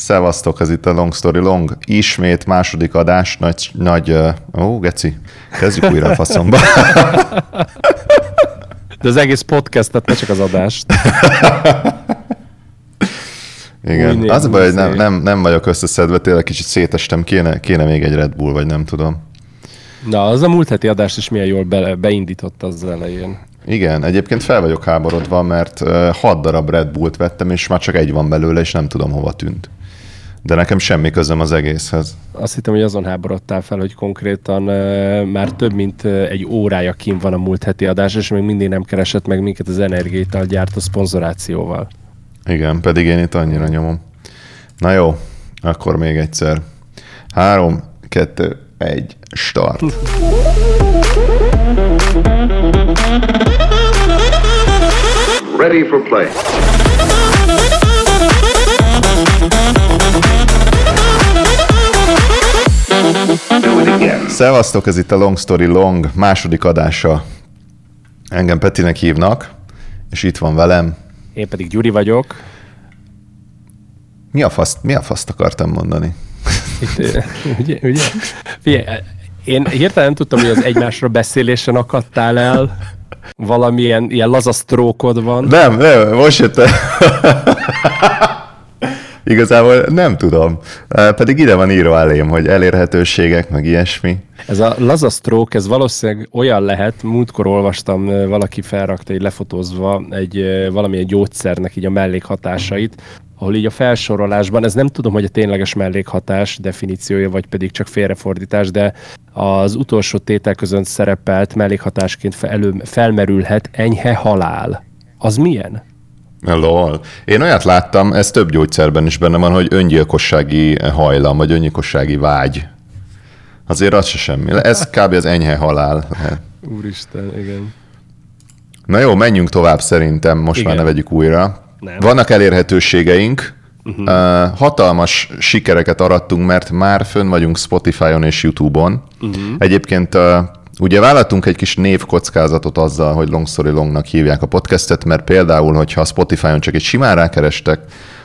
Szevasztok, ez itt a Long Story Long. Ismét második adás, nagy, nagy ó, geci, kezdjük újra a faszomba. De az egész podcastet, ne csak az adást. Igen, az a baj, hogy nem, nem, nem vagyok összeszedve, tényleg kicsit szétestem, kéne, kéne még egy Red Bull, vagy nem tudom. Na, az a múlt heti adást is milyen jól be, beindított az elején. Igen, egyébként fel vagyok háborodva, mert hat darab Red Bullt vettem, és már csak egy van belőle, és nem tudom hova tűnt. De nekem semmi közöm az egészhez. Azt hittem, hogy azon háborodtál fel, hogy konkrétan uh, már több mint uh, egy órája kim van a múlt heti adás, és még mindig nem keresett meg minket az energiaital gyárt a szponzorációval. Igen, pedig én itt annyira nyomom. Na jó, akkor még egyszer. Három, kettő, egy, start. Ready for play. Szevasztok, ez itt a Long Story Long második adása. Engem Petinek hívnak, és itt van velem. Én pedig Gyuri vagyok. Mi a faszt, mi a faszt akartam mondani? Itt, ugye, ugye? Figyelj, én hirtelen nem tudtam, hogy az egymásra beszélésen akadtál el. Valamilyen ilyen laza sztrókod van. Nem, nem, most jött Igazából nem tudom. Pedig ide van írva elém, hogy elérhetőségek, meg ilyesmi. Ez a laza stroke, ez valószínűleg olyan lehet, múltkor olvastam, valaki felrakta egy lefotózva egy valamilyen gyógyszernek így a mellékhatásait, ahol így a felsorolásban, ez nem tudom, hogy a tényleges mellékhatás definíciója, vagy pedig csak félrefordítás, de az utolsó tétel között szerepelt mellékhatásként felmerülhet enyhe halál. Az milyen? Lol. Én olyat láttam, ez több gyógyszerben is benne van, hogy öngyilkossági hajlam, vagy öngyilkossági vágy. Azért az se semmi. Ez kb. az enyhe halál. Úristen, igen. Na jó, menjünk tovább szerintem, most igen. már ne vegyük újra. Nem. Vannak elérhetőségeink, uh-huh. uh, hatalmas sikereket arattunk, mert már fönn vagyunk Spotify-on és YouTube-on. Uh-huh. Egyébként uh, Ugye vállaltunk egy kis névkockázatot azzal, hogy Long Story Longnak hívják a podcastet, mert például, hogyha a Spotify-on csak egy simán rákerestek,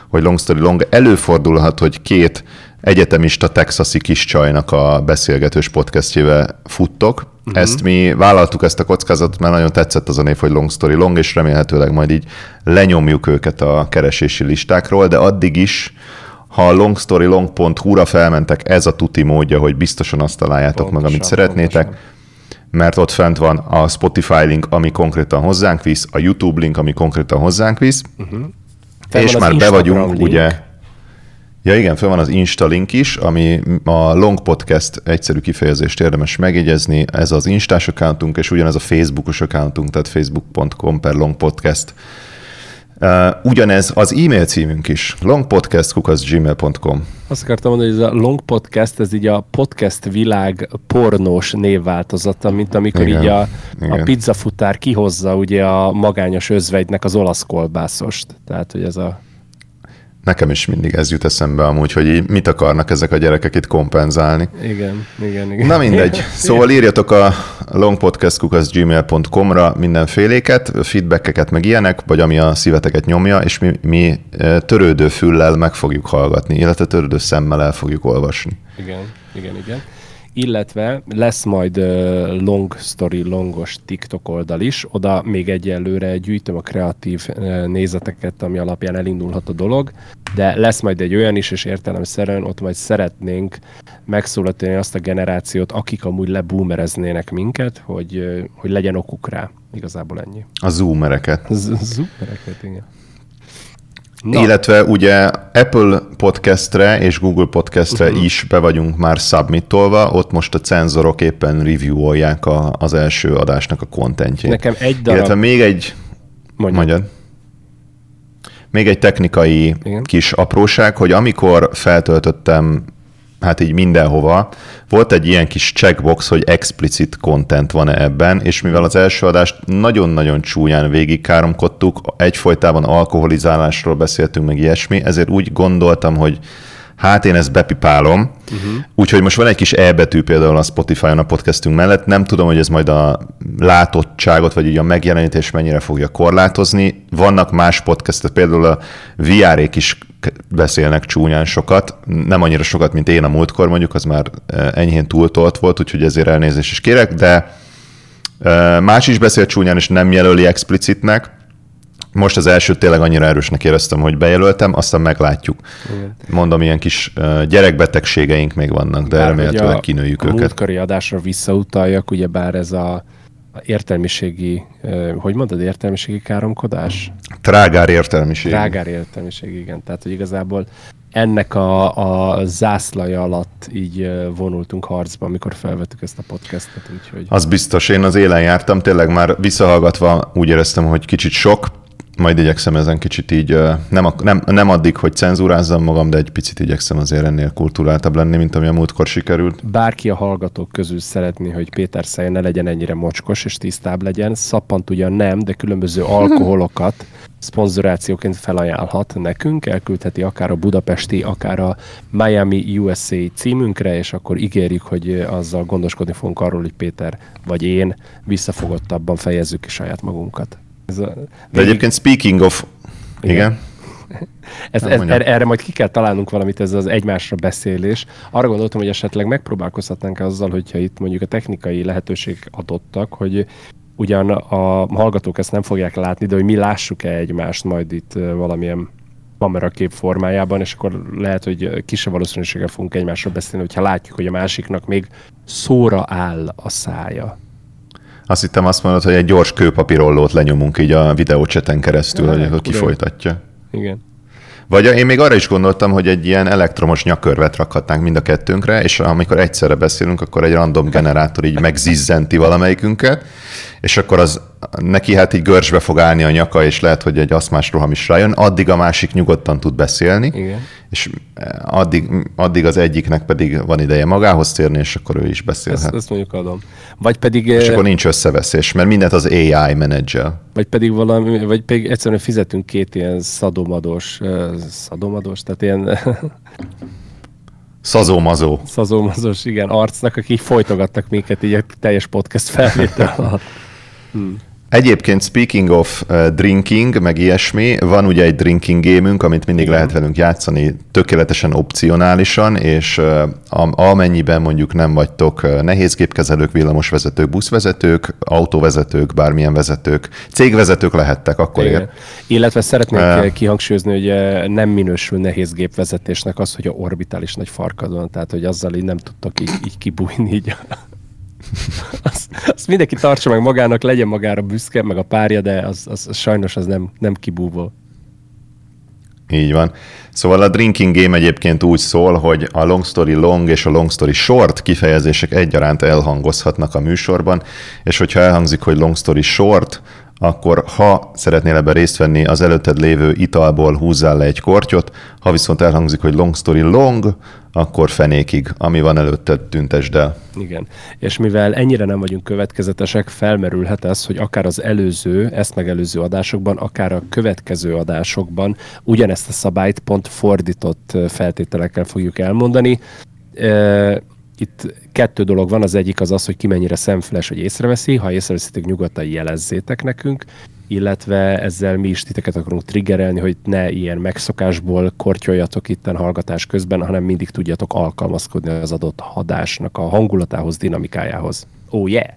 hogy Long Story Long, előfordulhat, hogy két egyetemista texasi kis csajnak a beszélgetős podcastjével futtok. Uh-huh. Ezt mi vállaltuk ezt a kockázatot, mert nagyon tetszett az a név, hogy Long Story Long, és remélhetőleg majd így lenyomjuk őket a keresési listákról, de addig is ha a longstorylong.hu-ra felmentek, ez a tuti módja, hogy biztosan azt találjátok pontosan, meg, amit szeretnétek. Pontosan mert ott fent van a Spotify link, ami konkrétan hozzánk visz, a YouTube link, ami konkrétan hozzánk visz, uh-huh. és már be vagyunk, link. ugye, Ja igen, fel van az Insta link is, ami a Long Podcast egyszerű kifejezést érdemes megjegyezni. Ez az Instás accountunk, és ugyanez a Facebookos accountunk, tehát facebook.com per Long Podcast Uh, ugyanez az e-mail címünk is, longpodcast.gmail.com. Azt akartam mondani, hogy ez a long podcast, ez így a podcast világ pornós névváltozata, mint amikor igen, így a, igen. a pizzafutár kihozza ugye a magányos özvegynek az olasz kolbászost. Tehát, hogy ez a Nekem is mindig ez jut eszembe amúgy, hogy így mit akarnak ezek a gyerekek itt kompenzálni. Igen, igen, igen. Na mindegy. Szóval írjatok a longpodcast.gmail.com-ra mindenféléket, feedbackeket, meg ilyenek, vagy ami a szíveteket nyomja, és mi, mi e, törődő füllel meg fogjuk hallgatni, illetve törődő szemmel el fogjuk olvasni. Igen, igen, igen illetve lesz majd long story, longos TikTok oldal is, oda még egyelőre gyűjtöm a kreatív nézeteket, ami alapján elindulhat a dolog, de lesz majd egy olyan is, és értelemszerűen ott majd szeretnénk megszólalni azt a generációt, akik amúgy leboomereznének minket, hogy, hogy legyen okuk rá. Igazából ennyi. A zoomereket. Z- zoomereket, igen. Na. Illetve ugye Apple podcastre és Google podcastre uh-huh. is be vagyunk már submitolva, ott most a cenzorok éppen reviewolják a, az első adásnak a kontentjét. Nekem egy darab... Illetve még egy... Mondjad. Mondjad. Még egy technikai Igen. kis apróság, hogy amikor feltöltöttem hát így mindenhova. Volt egy ilyen kis checkbox, hogy explicit content van-e ebben, és mivel az első adást nagyon-nagyon csúnyán végigkáromkodtuk, egyfolytában alkoholizálásról beszéltünk, meg ilyesmi, ezért úgy gondoltam, hogy hát én ezt bepipálom. Uh-huh. Úgyhogy most van egy kis E betű például a Spotify-on a podcastünk mellett. Nem tudom, hogy ez majd a látottságot, vagy így a megjelenítés mennyire fogja korlátozni. Vannak más podcastek, például a VR-ék is beszélnek csúnyán sokat, nem annyira sokat, mint én a múltkor mondjuk, az már enyhén túltolt volt, úgyhogy ezért elnézést is kérek, de más is beszél csúnyán, és nem jelöli explicitnek, most az első tényleg annyira erősnek éreztem, hogy bejelöltem, aztán meglátjuk. Igen. Mondom, ilyen kis gyerekbetegségeink még vannak, de remélhetőleg kinőjük a őket. A múltkori adásra visszautaljak, ugye bár ez a értelmiségi, hogy mondod, értelmiségi káromkodás? Trágár értelmiség. Trágár értelmiség, igen. Tehát, hogy igazából ennek a, a zászlaja alatt így vonultunk harcba, amikor felvettük ezt a podcastet. Úgyhogy... Az biztos, én az élen jártam, tényleg már visszahallgatva úgy éreztem, hogy kicsit sok, majd igyekszem ezen kicsit így, nem, nem, nem addig, hogy cenzúrázzam magam, de egy picit igyekszem azért ennél kultúráltabb lenni, mint ami a múltkor sikerült. Bárki a hallgatók közül szeretné, hogy Péter szája ne legyen ennyire mocskos és tisztább legyen, szappant ugyan nem, de különböző alkoholokat szponzorációként felajánlhat nekünk, elküldheti akár a budapesti, akár a Miami USA címünkre, és akkor ígérjük, hogy azzal gondoskodni fogunk arról, hogy Péter vagy én visszafogottabban fejezzük ki saját magunkat. Ez a, De egyébként speaking of... Igen? igen. ez, ez, erre, erre majd ki kell találnunk valamit, ez az egymásra beszélés. Arra gondoltam, hogy esetleg megpróbálkozhatnánk azzal, hogyha itt mondjuk a technikai lehetőség adottak, hogy ugyan a hallgatók ezt nem fogják látni, de hogy mi lássuk-e egymást majd itt valamilyen kamerakép formájában, és akkor lehet, hogy kisebb valószínűséggel fogunk egymásról beszélni, hogyha látjuk, hogy a másiknak még szóra áll a szája. Azt hittem azt mondod, hogy egy gyors kőpapírollót lenyomunk így a videócseten keresztül, hogy akkor kifolytatja. Igen. Vagy én még arra is gondoltam, hogy egy ilyen elektromos nyakörvet rakhatnánk mind a kettőnkre, és amikor egyszerre beszélünk, akkor egy random generátor így megzizzenti valamelyikünket, és akkor az neki hát így görcsbe fog állni a nyaka, és lehet, hogy egy aszmás roham is rájön, addig a másik nyugodtan tud beszélni, Igen. és eh, addig, addig az egyiknek pedig van ideje magához térni, és akkor ő is beszélhet. Ezt, ezt mondjuk adom. Vagy pedig... És akkor nincs összeveszés, mert mindent az AI menedzsel. Vagy pedig valami, vagy pedig egyszerűen fizetünk két ilyen szadomados, szadomados, tehát ilyen... Szazómazó. Szazómazós, igen, arcnak, akik folytogatnak minket így a teljes podcast felvétel alatt. Hmm. Egyébként speaking of uh, drinking, meg ilyesmi, van ugye egy drinking gémünk, amit mindig Igen. lehet velünk játszani tökéletesen opcionálisan, és uh, amennyiben mondjuk nem vagytok uh, nehézgépkezelők, villamosvezetők, buszvezetők, autóvezetők, bármilyen vezetők, cégvezetők lehettek, akkor Igen. ér. Illetve szeretnék uh, kihangsúlyozni, hogy uh, nem minősül nehézgépvezetésnek az, hogy a orbitális nagy farkad van, tehát hogy azzal így nem tudtok így, így kibújni így azt, azt mindenki tartsa meg magának, legyen magára büszke, meg a párja, de az, az, az sajnos az nem, nem kibúvó. Így van. Szóval a drinking game egyébként úgy szól, hogy a long story long és a long story short kifejezések egyaránt elhangozhatnak a műsorban, és hogyha elhangzik, hogy long story short, akkor ha szeretnél ebben részt venni, az előtted lévő italból húzzál le egy kortyot, ha viszont elhangzik, hogy long story long, akkor fenékig, ami van előtted, tüntesd el. Igen, és mivel ennyire nem vagyunk következetesek, felmerülhet ez, hogy akár az előző, ezt megelőző adásokban, akár a következő adásokban ugyanezt a szabályt pont fordított feltételekkel fogjuk elmondani. Itt kettő dolog van, az egyik az az, hogy ki mennyire szemfüles, hogy észreveszi, ha észreveszitek, nyugodtan jelezzétek nekünk, illetve ezzel mi is titeket akarunk triggerelni, hogy ne ilyen megszokásból kortyoljatok itten hallgatás közben, hanem mindig tudjatok alkalmazkodni az adott hadásnak a hangulatához, dinamikájához. Oh yeah!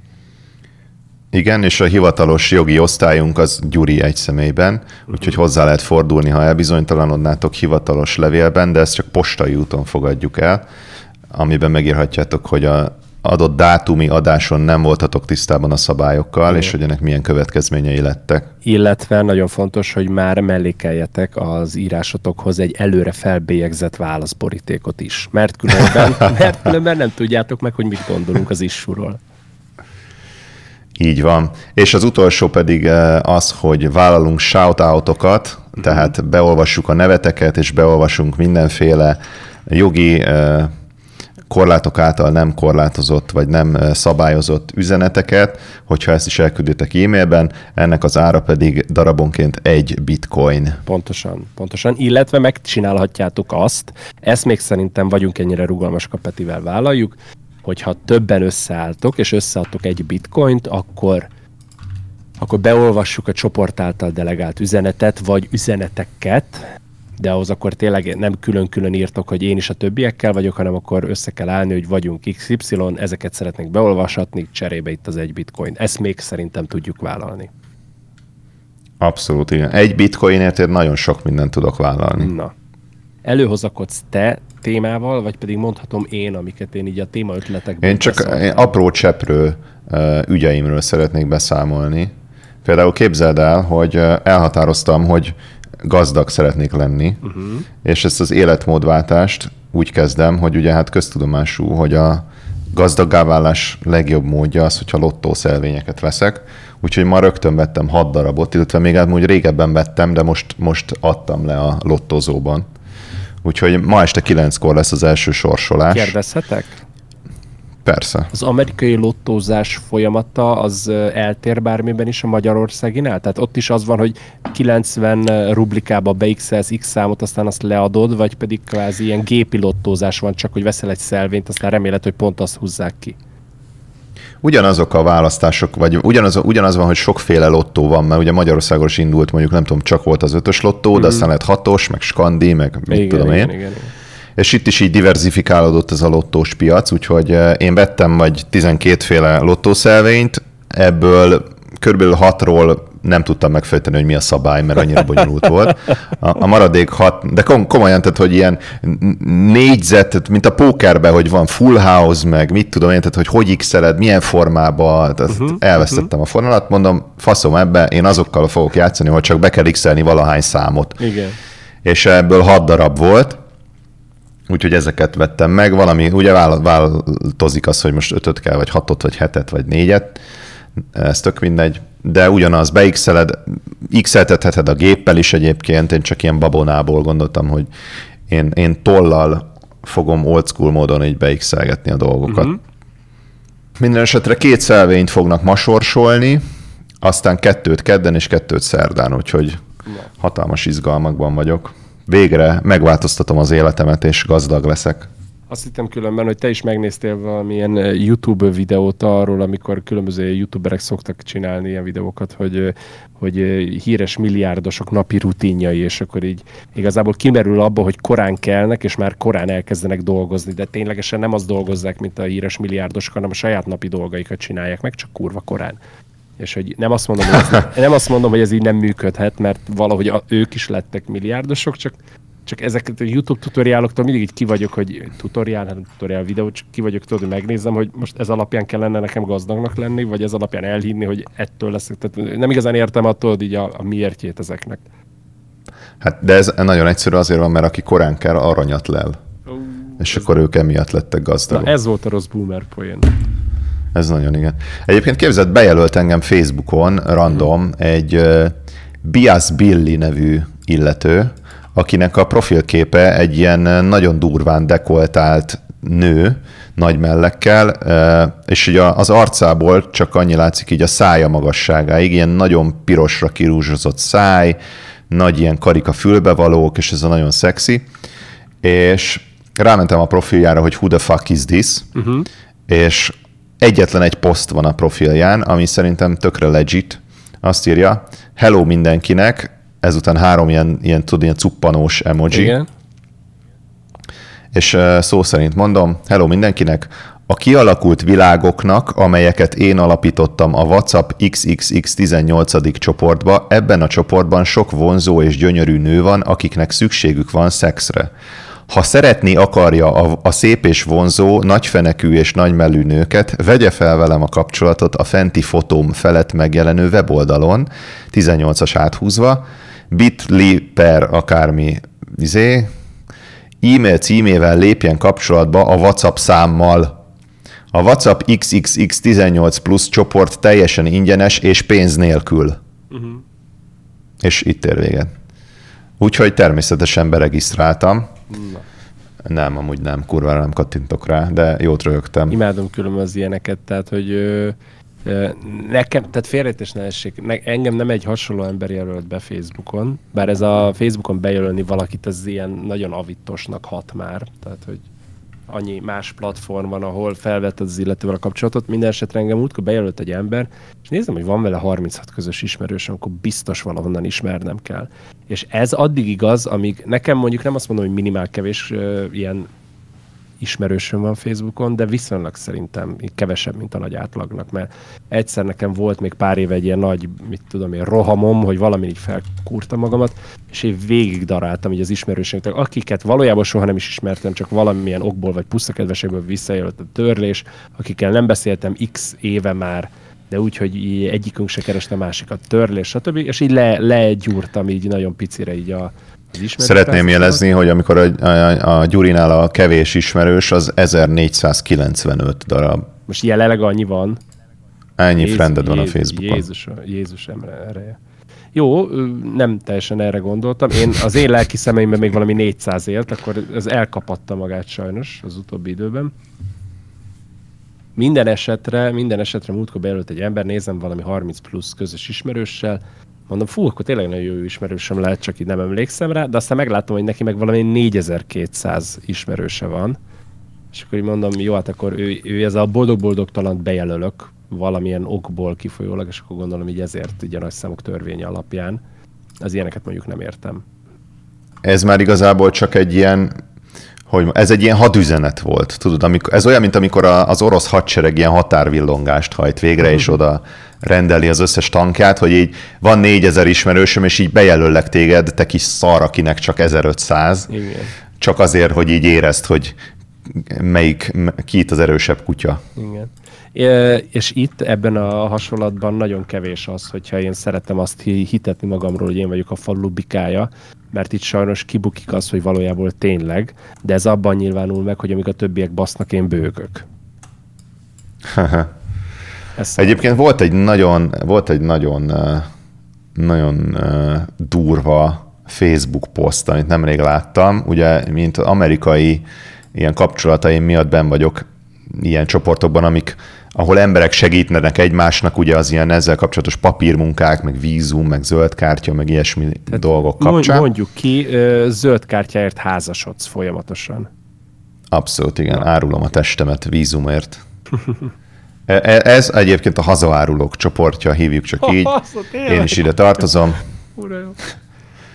Igen, és a hivatalos jogi osztályunk az Gyuri egy személyben, úgyhogy hozzá lehet fordulni, ha elbizonytalanodnátok hivatalos levélben, de ezt csak postai úton fogadjuk el, amiben megírhatjátok, hogy a adott dátumi adáson nem voltatok tisztában a szabályokkal, Igen. és hogy ennek milyen következményei lettek. Illetve nagyon fontos, hogy már mellékeljetek az írásotokhoz egy előre felbélyegzett válaszborítékot is, mert különben, mert különben nem tudjátok meg, hogy mit gondolunk az issuról. Így van. És az utolsó pedig eh, az, hogy vállalunk shout-outokat, uh-huh. tehát beolvassuk a neveteket, és beolvasunk mindenféle jogi eh, korlátok által nem korlátozott vagy nem szabályozott üzeneteket, hogyha ezt is elkülditek e-mailben, ennek az ára pedig darabonként egy bitcoin. Pontosan, pontosan. Illetve megcsinálhatjátok azt, ezt még szerintem vagyunk ennyire rugalmas kapetivel vállaljuk, hogyha többen összeálltok, és összeadtok egy bitcoint, akkor akkor beolvassuk a csoport által delegált üzenetet, vagy üzeneteket, de ahhoz akkor tényleg nem külön-külön írtok, hogy én is a többiekkel vagyok, hanem akkor össze kell állni, hogy vagyunk XY, ezeket szeretnék beolvashatni, cserébe itt az egy bitcoin. Ezt még szerintem tudjuk vállalni. Abszolút, igen. Egy bitcoinért én nagyon sok mindent tudok vállalni. Na. Előhozakodsz te témával, vagy pedig mondhatom én, amiket én így a téma ötletekben Én csak én apró cseprő ügyeimről szeretnék beszámolni. Például képzeld el, hogy elhatároztam, hogy gazdag szeretnék lenni, uh-huh. és ezt az életmódváltást úgy kezdem, hogy ugye hát köztudomású, hogy a gazdaggá válás legjobb módja az, hogyha lottószelvényeket veszek, úgyhogy ma rögtön vettem hat darabot, illetve még úgy régebben vettem, de most, most adtam le a lottozóban. Úgyhogy ma este kilenckor lesz az első sorsolás. Kérdezhetek? Persze. Az amerikai lottózás folyamata az eltér bármiben is a Magyarországinál? Tehát ott is az van, hogy 90 rublikába beixelsz X számot, aztán azt leadod, vagy pedig kvázi ilyen gépi lottózás van, csak hogy veszel egy szelvényt, aztán remélet, hogy pont azt húzzák ki. Ugyanazok a választások, vagy ugyanaz, ugyanaz van, hogy sokféle lottó van, mert ugye Magyarországon is indult, mondjuk nem tudom, csak volt az ötös lottó, mm-hmm. de mhm. aztán lett hatos, meg skandi, meg mit igen, tudom én. Igen, igen, igen és itt is így diversifikálódott ez a lottós piac, úgyhogy eh, én vettem vagy 12 féle lottószelvényt, ebből körülbelül hatról nem tudtam megfejteni, hogy mi a szabály, mert annyira bonyolult volt. A, a maradék hat, de kom- komolyan, tehát, hogy ilyen négyzet, mint a pókerben, hogy van full house, meg mit tudom én, tehát, hogy hogy x milyen formában, tehát uh-huh, elvesztettem uh-huh. a fornalat, mondom, faszom ebbe, én azokkal fogok játszani, hogy csak be kell x valahány számot. Igen. És ebből hat darab volt, Úgyhogy ezeket vettem meg, valami, ugye változik az, hogy most ötöt kell, vagy hatot, vagy hetet, vagy négyet, ez tök mindegy, de ugyanaz, beixeled, x a géppel is egyébként, én csak ilyen babonából gondoltam, hogy én, én tollal fogom old school módon így beixelgetni a dolgokat. Uh-huh. Minden esetre két szelvényt fognak ma sorsolni, aztán kettőt kedden és kettőt szerdán, úgyhogy hatalmas izgalmakban vagyok végre megváltoztatom az életemet, és gazdag leszek. Azt hittem különben, hogy te is megnéztél valamilyen eh, YouTube videót arról, amikor különböző youtuberek szoktak csinálni ilyen videókat, hogy, eh, hogy eh, híres milliárdosok napi rutinjai, és akkor így igazából kimerül abba, hogy korán kelnek, és már korán elkezdenek dolgozni, de ténylegesen nem az dolgozzák, mint a híres milliárdosok, hanem a saját napi dolgaikat csinálják meg, csak kurva korán és hogy nem azt mondom, hogy ez, nem azt mondom, hogy ez így nem működhet, mert valahogy a, ők is lettek milliárdosok, csak csak ezeket a YouTube tutoriáloktól mindig így ki vagyok, hogy tutoriál, hát tutoriál videó, csak ki vagyok, tudod, hogy megnézem, hogy most ez alapján kellene nekem gazdagnak lenni, vagy ez alapján elhinni, hogy ettől leszek. Tehát nem igazán értem attól, így a, a miértjét ezeknek. Hát de ez nagyon egyszerű azért van, mert aki korán kell, aranyat lel. Uh, és akkor ők emiatt lettek gazdagok. Na, ez volt a rossz boomer poén. Ez nagyon igen. Egyébként képzeld, bejelölt engem Facebookon random hmm. egy Bias Billy nevű illető, akinek a profilképe egy ilyen nagyon durván dekoltált nő, nagy mellekkel, és ugye az arcából csak annyi látszik így a szája magasságáig, ilyen nagyon pirosra kirúzsozott száj, nagy ilyen karika fülbevalók, és ez a nagyon szexi, és rámentem a profiljára, hogy who the fuck is this, uh-huh. és egyetlen egy poszt van a profilján, ami szerintem tökre legit. Azt írja, hello mindenkinek, ezután három ilyen, ilyen, tud, ilyen cuppanós emoji. Igen. És uh, szó szerint mondom, hello mindenkinek, a kialakult világoknak, amelyeket én alapítottam a WhatsApp XXX18. csoportba, ebben a csoportban sok vonzó és gyönyörű nő van, akiknek szükségük van szexre. Ha szeretni akarja a, a szép és vonzó, nagyfenekű és nagymelű nőket, vegye fel velem a kapcsolatot a fenti fotóm felett megjelenő weboldalon, 18-as áthúzva, bit.ly per akármi izé, e-mail címével lépjen kapcsolatba a WhatsApp számmal. A WhatsApp XXX18 Plus csoport teljesen ingyenes és pénz nélkül. Uh-huh. És itt ér véget. Úgyhogy természetesen beregisztráltam. Na. Nem, amúgy nem, kurvára nem kattintok rá, de jót röhögtem. Imádom különben az ilyeneket, tehát hogy ö, ö, nekem, tehát félrejtés ne essék, ne, engem nem egy hasonló ember jelölt be Facebookon, bár ez a Facebookon bejelölni valakit, ez ilyen nagyon avitosnak hat már, tehát hogy annyi más platform van, ahol felvetted az illetővel a kapcsolatot. Minden esetre engem útkor bejelölt egy ember, és nézem, hogy van vele 36 közös ismerős, akkor biztos valahonnan ismernem kell. És ez addig igaz, amíg nekem mondjuk nem azt mondom, hogy minimál kevés uh, ilyen ismerősöm van Facebookon, de viszonylag szerintem kevesebb, mint a nagy átlagnak, mert egyszer nekem volt még pár éve egy ilyen nagy, mit tudom én, rohamom, hogy valami így felkúrtam magamat, és én végig daráltam így az ismerősöknek, akiket valójában soha nem is ismertem, csak valamilyen okból vagy pusztakedveségből visszajött a törlés, akikkel nem beszéltem x éve már, de úgy, hogy egyikünk se kereste másikat, törlés, stb. És így le, legyúrtam így nagyon picire így a, Szeretném jelezni, hogy amikor a, a, a Gyurinál a kevés ismerős, az 1495 darab. Most jelenleg annyi van. Ennyi Jézus, friended van a Facebookon. Jézus, Jézus ereje. Jó, nem teljesen erre gondoltam. Én az én lelki szemeimben még valami 400 élt, akkor ez elkapatta magát sajnos az utóbbi időben. Minden esetre, minden esetre múltkor bejelölt egy ember, nézem valami 30 plusz közös ismerőssel, Mondom, fú, akkor tényleg nagyon jó ismerősöm lehet, csak így nem emlékszem rá, de aztán meglátom, hogy neki meg valami 4200 ismerőse van. És akkor így mondom, jó, hát akkor ő, ő ez a boldog-boldogtalant bejelölök valamilyen okból kifolyólag, és akkor gondolom, hogy ezért ugye nagy számok alapján. Az ilyeneket mondjuk nem értem. Ez már igazából csak egy ilyen hogy ez egy ilyen hadüzenet volt, tudod, amikor, ez olyan, mint amikor a, az orosz hadsereg ilyen határvillongást hajt végre, és oda rendeli az összes tankját, hogy így van 4000 ismerősöm, és így bejelöllek téged, te kis szar, akinek csak 1500, Igen. csak azért, hogy így érezd, hogy melyik, ki itt az erősebb kutya. Igen. És itt ebben a hasonlatban nagyon kevés az, hogyha én szeretem azt hitetni magamról, hogy én vagyok a falu bikája, mert itt sajnos kibukik az, hogy valójában tényleg, de ez abban nyilvánul meg, hogy amíg a többiek basznak, én bőgök. Egyébként volt egy nagyon, volt egy nagyon, nagyon durva Facebook poszt, amit nemrég láttam. Ugye, mint amerikai ilyen kapcsolataim miatt ben vagyok ilyen csoportokban, amik ahol emberek segítenek egymásnak, ugye az ilyen ezzel kapcsolatos papírmunkák, meg vízum, meg zöld kártya, meg ilyesmi Tehát dolgok kapcsán. Mondjuk ki, zöld kártyáért házasodsz folyamatosan. Abszolút, igen. Árulom a testemet vízumért. E, e, ez egyébként a hazaárulók csoportja, hívjuk csak így. Én is ide tartozom.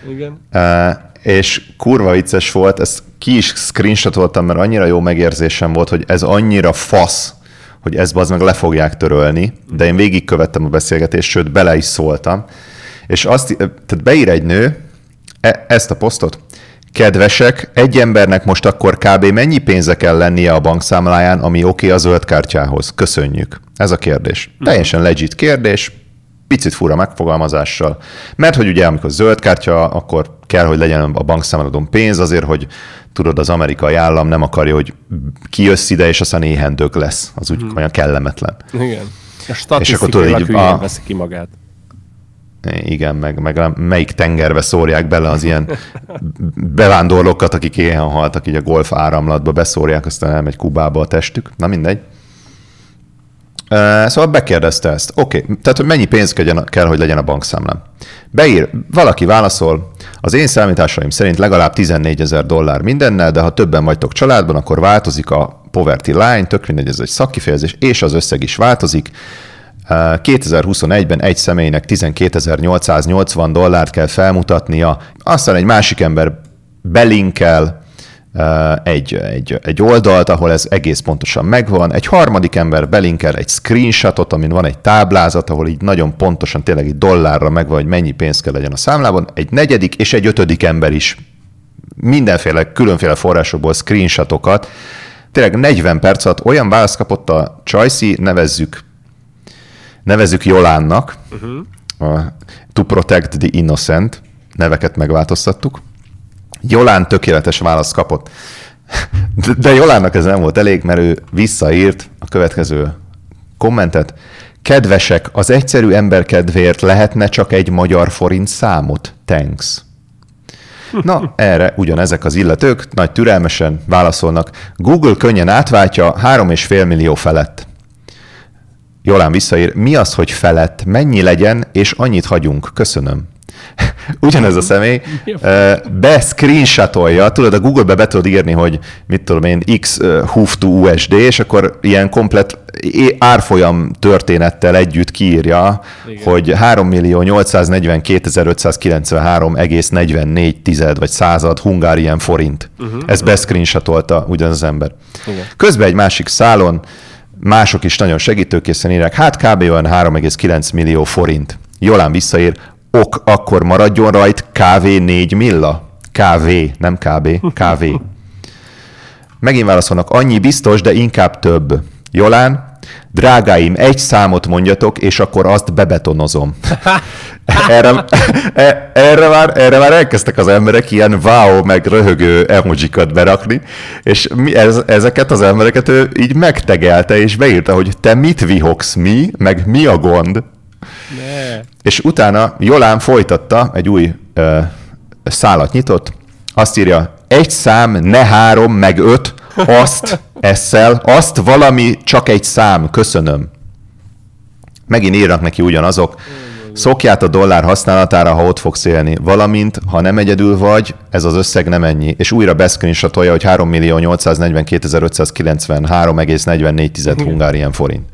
Igen. E, és kurva vicces volt, ezt ki is screenshotoltam, mert annyira jó megérzésem volt, hogy ez annyira fasz, hogy ezt az meg le fogják törölni, de én végigkövettem a beszélgetést, sőt, bele is szóltam. És azt, tehát beír egy nő e, ezt a posztot, Kedvesek, egy embernek most akkor kb. mennyi pénze kell lennie a bankszámláján, ami oké okay a zöld kártyához? Köszönjük. Ez a kérdés. Teljesen legit kérdés, picit fura megfogalmazással. Mert hogy ugye amikor zöld kártya, akkor kell, hogy legyen a bankszámladon pénz azért, hogy tudod, az amerikai állam nem akarja, hogy kijössz ide, és aztán éhendők lesz. Az úgy hmm. olyan kellemetlen. Igen. A és akkor tudod, így, a... veszi ki magát. Igen, meg, meg melyik tengerbe szórják bele az ilyen bevándorlókat, akik éhen haltak, így a golf áramlatba beszórják, aztán elmegy Kubába a testük. Na mindegy. Szóval bekérdezte ezt. Oké, okay. tehát hogy mennyi pénz kell, hogy legyen a bankszámlám. Beír, valaki válaszol, az én számításaim szerint legalább 14 ezer dollár mindennel, de ha többen vagytok családban, akkor változik a poverty line, tök mindegy, ez egy szakkifejezés, és az összeg is változik. 2021-ben egy személynek 12.880 dollárt kell felmutatnia, aztán egy másik ember belinkel egy, egy, egy oldalt, ahol ez egész pontosan megvan, egy harmadik ember belinkel egy screenshotot, amin van egy táblázat, ahol így nagyon pontosan tényleg egy dollárra megvan, hogy mennyi pénz kell legyen a számlában, egy negyedik és egy ötödik ember is mindenféle, különféle forrásokból screenshotokat, tényleg 40 perc alatt olyan választ kapott a Csajci, nevezzük nevezzük Jolánnak, uh-huh. a To Protect the Innocent, neveket megváltoztattuk. Jolán tökéletes választ kapott. De Jolánnak ez nem volt elég, mert ő visszaírt a következő kommentet. Kedvesek, az egyszerű ember kedvéért lehetne csak egy magyar forint számot? Thanks. Na, erre ugyanezek az illetők nagy türelmesen válaszolnak. Google könnyen átváltja 3,5 millió felett. Jolán visszaír, mi az, hogy felett, mennyi legyen, és annyit hagyunk, köszönöm. ugyanez a személy screenshotolja, tudod, a Google-be be tudod írni, hogy mit tudom én, x hoof to USD, és akkor ilyen komplet árfolyam történettel együtt kiírja, Igen. hogy 3 millió 842.593,44 tized vagy század hungárián forint. Uh-huh. Ezt beszcreenshotolta ugyanaz az ember. Igen. Közben egy másik szálon mások is nagyon segítőkészen írják, hát kb. olyan 3,9 millió forint. Jolán visszaír, ok, akkor maradjon rajt KV 4 milla? KV, nem KB, KV. Megint válaszolnak, annyi biztos, de inkább több. Jolán, drágáim, egy számot mondjatok, és akkor azt bebetonozom. erre, e, erre, már, erre már elkezdtek az emberek ilyen wow, meg röhögő emojikat berakni, és mi, ez, ezeket az embereket ő így megtegelte, és beírta, hogy te mit vihogsz mi, meg mi a gond. Ne. És utána Jolán folytatta, egy új ö, szálat nyitott, azt írja, egy szám, ne három, meg öt, azt eszel, azt valami, csak egy szám, köszönöm. Megint írnak neki ugyanazok. Szokját a dollár használatára, ha ott fogsz élni. Valamint, ha nem egyedül vagy, ez az összeg nem ennyi. És újra beszkrinsatolja, hogy 3 millió 842.593,44 hungárián forint.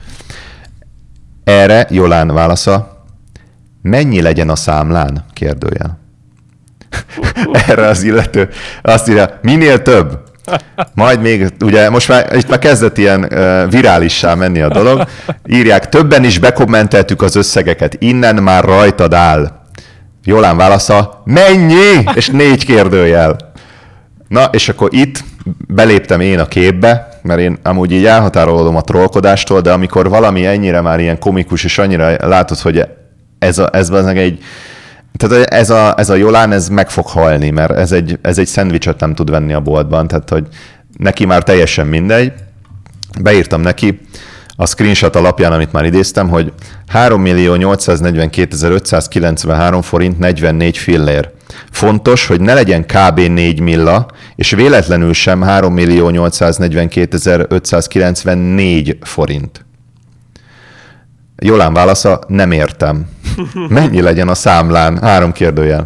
Erre Jolán válasza, mennyi legyen a számlán? Kérdőjel. Erre az illető azt írja, minél több, majd még, ugye most már, itt már kezdett ilyen uh, virálissá menni a dolog. Írják, többen is bekommenteltük az összegeket, innen már rajtad áll. Jolán válasza, mennyi? És négy kérdőjel. Na, és akkor itt beléptem én a képbe, mert én amúgy így elhatárolódom a trollkodástól, de amikor valami ennyire már ilyen komikus, és annyira látod, hogy ez, a, ez egy, tehát ez a, ez a Jolán, ez meg fog halni, mert ez egy, ez egy szendvicset nem tud venni a boltban, tehát hogy neki már teljesen mindegy. Beírtam neki a screenshot alapján, amit már idéztem, hogy 3 842.593 forint 44 fillér. Fontos, hogy ne legyen kb. 4 milla, és véletlenül sem 3 842.594 forint. Jolán válasza, nem értem. Mennyi legyen a számlán? Három kérdőjel.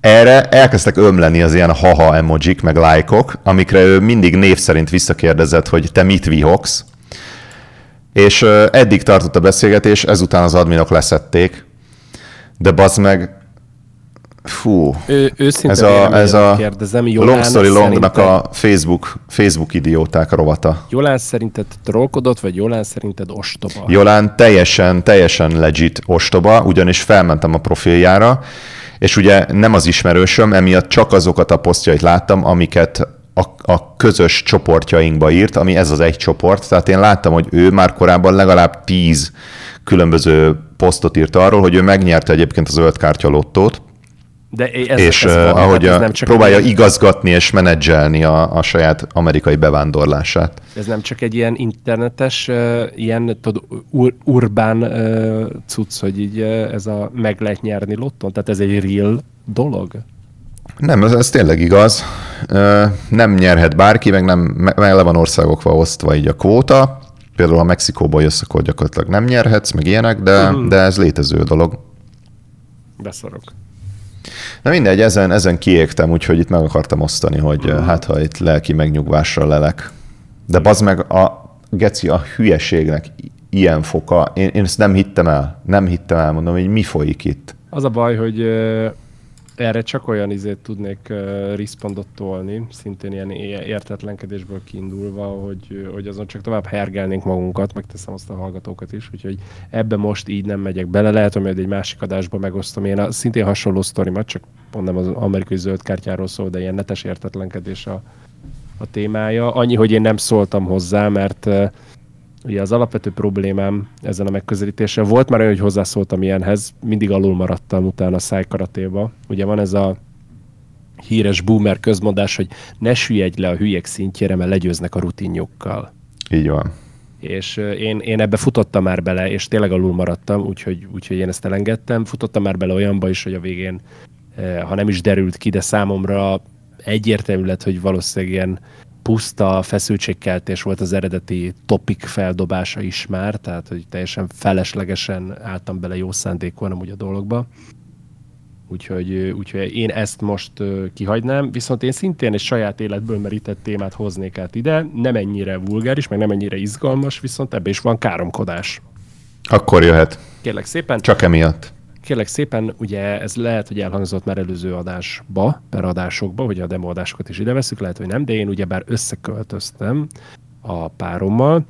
Erre elkezdtek ömleni az ilyen haha emojik, meg lájkok, amikre ő mindig név szerint visszakérdezett, hogy te mit vihogsz. És eddig tartott a beszélgetés, ezután az adminok leszették. De bazd meg, Fú, ő, ez a, ez a kérdezem, Long Story Longnak a Facebook, Facebook idióták rovata. Jolán szerinted trollkodott, vagy Jolán szerinted ostoba? Jolán teljesen, teljesen legit ostoba, ugyanis felmentem a profiljára, és ugye nem az ismerősöm, emiatt csak azokat a posztjait láttam, amiket a, a közös csoportjainkba írt, ami ez az egy csoport. Tehát én láttam, hogy ő már korábban legalább tíz különböző posztot írt arról, hogy ő megnyerte egyébként a zöld kártya lottót, de ez, és ez uh, ahogy hát ez nem csak próbálja egy... igazgatni és menedzselni a, a saját amerikai bevándorlását. Ez nem csak egy ilyen internetes, ilyen tud, ur, urbán cucc, hogy így ez a meg lehet nyerni lotton? Tehát ez egy real dolog? Nem, ez, ez tényleg igaz. Nem nyerhet bárki, meg, nem, le van országokva osztva így a kvóta. Például ha Mexikóból jössz, akkor gyakorlatilag nem nyerhetsz, meg ilyenek, de, uh-huh. de ez létező dolog. Beszorok. Na mindegy, ezen, ezen kiégtem, úgyhogy itt meg akartam osztani, hogy uh-huh. hát ha itt lelki megnyugvásra lelek. De bazd meg a geci a hülyeségnek ilyen foka, én, én ezt nem hittem el. Nem hittem el, mondom, hogy mi folyik itt. Az a baj, hogy erre csak olyan izét tudnék uh, respondot tolni, szintén ilyen értetlenkedésből kiindulva, hogy, hogy azon csak tovább hergelnénk magunkat, megteszem azt a hallgatókat is, úgyhogy ebbe most így nem megyek bele. Lehet, hogy egy másik adásban megosztom. Én a, szintén hasonló sztorimat, csak nem az amerikai zöld kártyáról szól, de ilyen netes értetlenkedés a, a témája. Annyi, hogy én nem szóltam hozzá, mert uh, Ugye az alapvető problémám ezen a megközelítéssel volt már olyan, hogy hozzászóltam ilyenhez, mindig alul maradtam utána a szájkaratéba. Ugye van ez a híres boomer közmondás, hogy ne süllyedj le a hülyek szintjére, mert legyőznek a rutinjukkal. Így van. És én, én ebbe futottam már bele, és tényleg alul maradtam, úgyhogy, úgyhogy én ezt elengedtem. Futottam már bele olyanba is, hogy a végén, ha nem is derült ki, de számomra egyértelmű lett, hogy valószínűleg ilyen puszta feszültségkeltés volt az eredeti topik feldobása is már, tehát hogy teljesen feleslegesen álltam bele jó szándékon amúgy a dologba. Úgyhogy, úgyhogy én ezt most kihagynám, viszont én szintén egy saját életből merített témát hoznék át ide, nem ennyire vulgáris, meg nem ennyire izgalmas, viszont ebbe is van káromkodás. Akkor jöhet. Kérlek szépen. Csak emiatt. Kérlek szépen, ugye ez lehet, hogy elhangzott már előző adásba, per adásokba, hogy a demo adásokat is ide veszük, lehet, hogy nem, de én ugyebár összeköltöztem a párommal,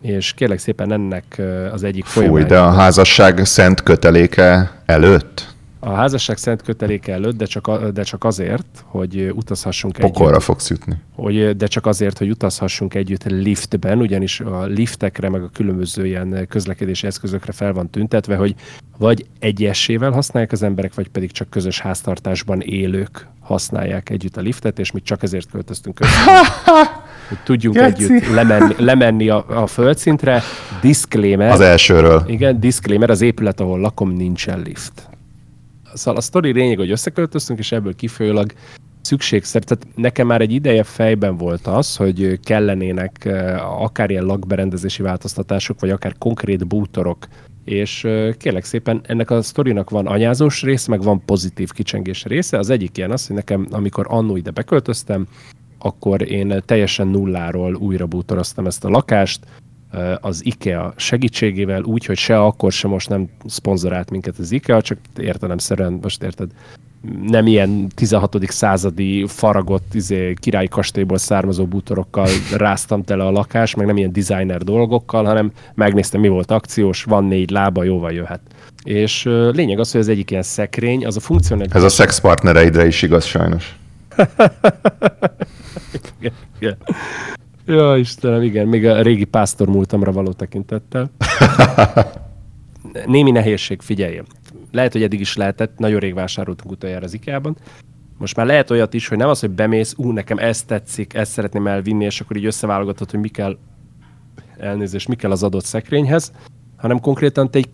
és kérlek szépen ennek az egyik Fúj, de a házasság szent köteléke előtt? A házasság szent köteléke előtt, de csak, de csak azért, hogy utazhassunk Pokolra együtt. fogsz jutni. Hogy, de csak azért, hogy utazhassunk együtt liftben, ugyanis a liftekre, meg a különböző ilyen közlekedési eszközökre fel van tüntetve, hogy vagy egyessével használják az emberek, vagy pedig csak közös háztartásban élők használják együtt a liftet, és mi csak ezért költöztünk össze. hogy tudjunk Geci. együtt lemenni, lemenni a, a földszintre. Disclaimer. Az elsőről. Igen, disclaimer, az épület, ahol lakom, nincsen lift. Szóval a sztori lényeg, hogy összeköltöztünk, és ebből kifolyólag szükségszer, tehát nekem már egy ideje fejben volt az, hogy kellenének akár ilyen lakberendezési változtatások, vagy akár konkrét bútorok, és kérlek szépen, ennek a sztorinak van anyázós része, meg van pozitív kicsengés része. Az egyik ilyen az, hogy nekem, amikor annó ide beköltöztem, akkor én teljesen nulláról újra bútoroztam ezt a lakást, az IKEA segítségével, úgy, hogy se akkor, se most nem szponzorált minket az IKEA, csak értelemszerűen, most érted, nem ilyen 16. századi faragott izé, királyi kastélyból származó bútorokkal ráztam tele a lakás, meg nem ilyen designer dolgokkal, hanem megnéztem, mi volt akciós, van négy lába, jóval jöhet. És lényeg az, hogy az egyik ilyen szekrény, az a funkcionális... Ez a szexpartnereidre is igaz sajnos. igen, igen. Ja, Istenem, igen, még a régi pásztor múltamra való tekintettel. Némi nehézség, figyelj. Lehet, hogy eddig is lehetett, nagyon rég vásároltunk utoljára az IKEA-ban. Most már lehet olyat is, hogy nem az, hogy bemész, ú, nekem ez tetszik, ezt szeretném elvinni, és akkor így összeválogatod, hogy mi kell, elnézést, mi kell az adott szekrényhez, hanem konkrétan te egy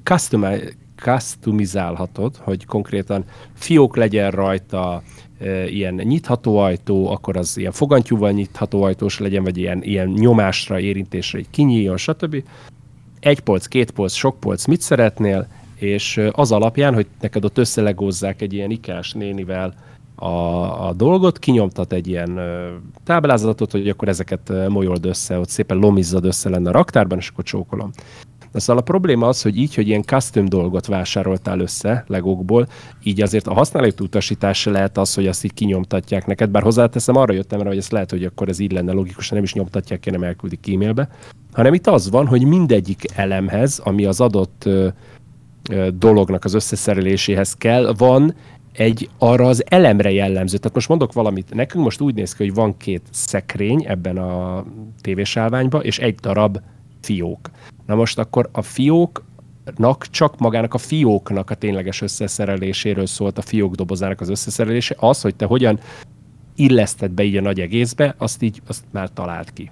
customizálhatod, hogy konkrétan fiók legyen rajta, ilyen nyitható ajtó, akkor az ilyen fogantyúval nyitható ajtós legyen, vagy ilyen, ilyen nyomásra, érintésre egy kinyíljon, stb. Egy polc, két polc, sok polc, mit szeretnél, és az alapján, hogy neked ott összelegózzák egy ilyen ikás nénivel a, a dolgot, kinyomtat egy ilyen táblázatot, hogy akkor ezeket molyold össze, ott szépen lomizzad össze lenne a raktárban, és akkor csókolom. De szóval a probléma az, hogy így, hogy ilyen custom dolgot vásároltál össze legokból, így azért a használati utasítás lehet az, hogy azt így kinyomtatják neked, bár hozzáteszem, arra jöttem rá, hogy ezt lehet, hogy akkor ez így lenne logikusan, nem is nyomtatják ki, nem elküldik e-mailbe, hanem itt az van, hogy mindegyik elemhez, ami az adott ö, ö, dolognak az összeszereléséhez kell, van egy arra az elemre jellemző. Tehát most mondok valamit, nekünk most úgy néz ki, hogy van két szekrény ebben a tévésálványban, és egy darab fiók. Na most akkor a fióknak csak magának a fióknak a tényleges összeszereléséről szólt a fiók dobozának az összeszerelése. Az, hogy te hogyan illeszted be így a nagy egészbe, azt így azt már talált ki.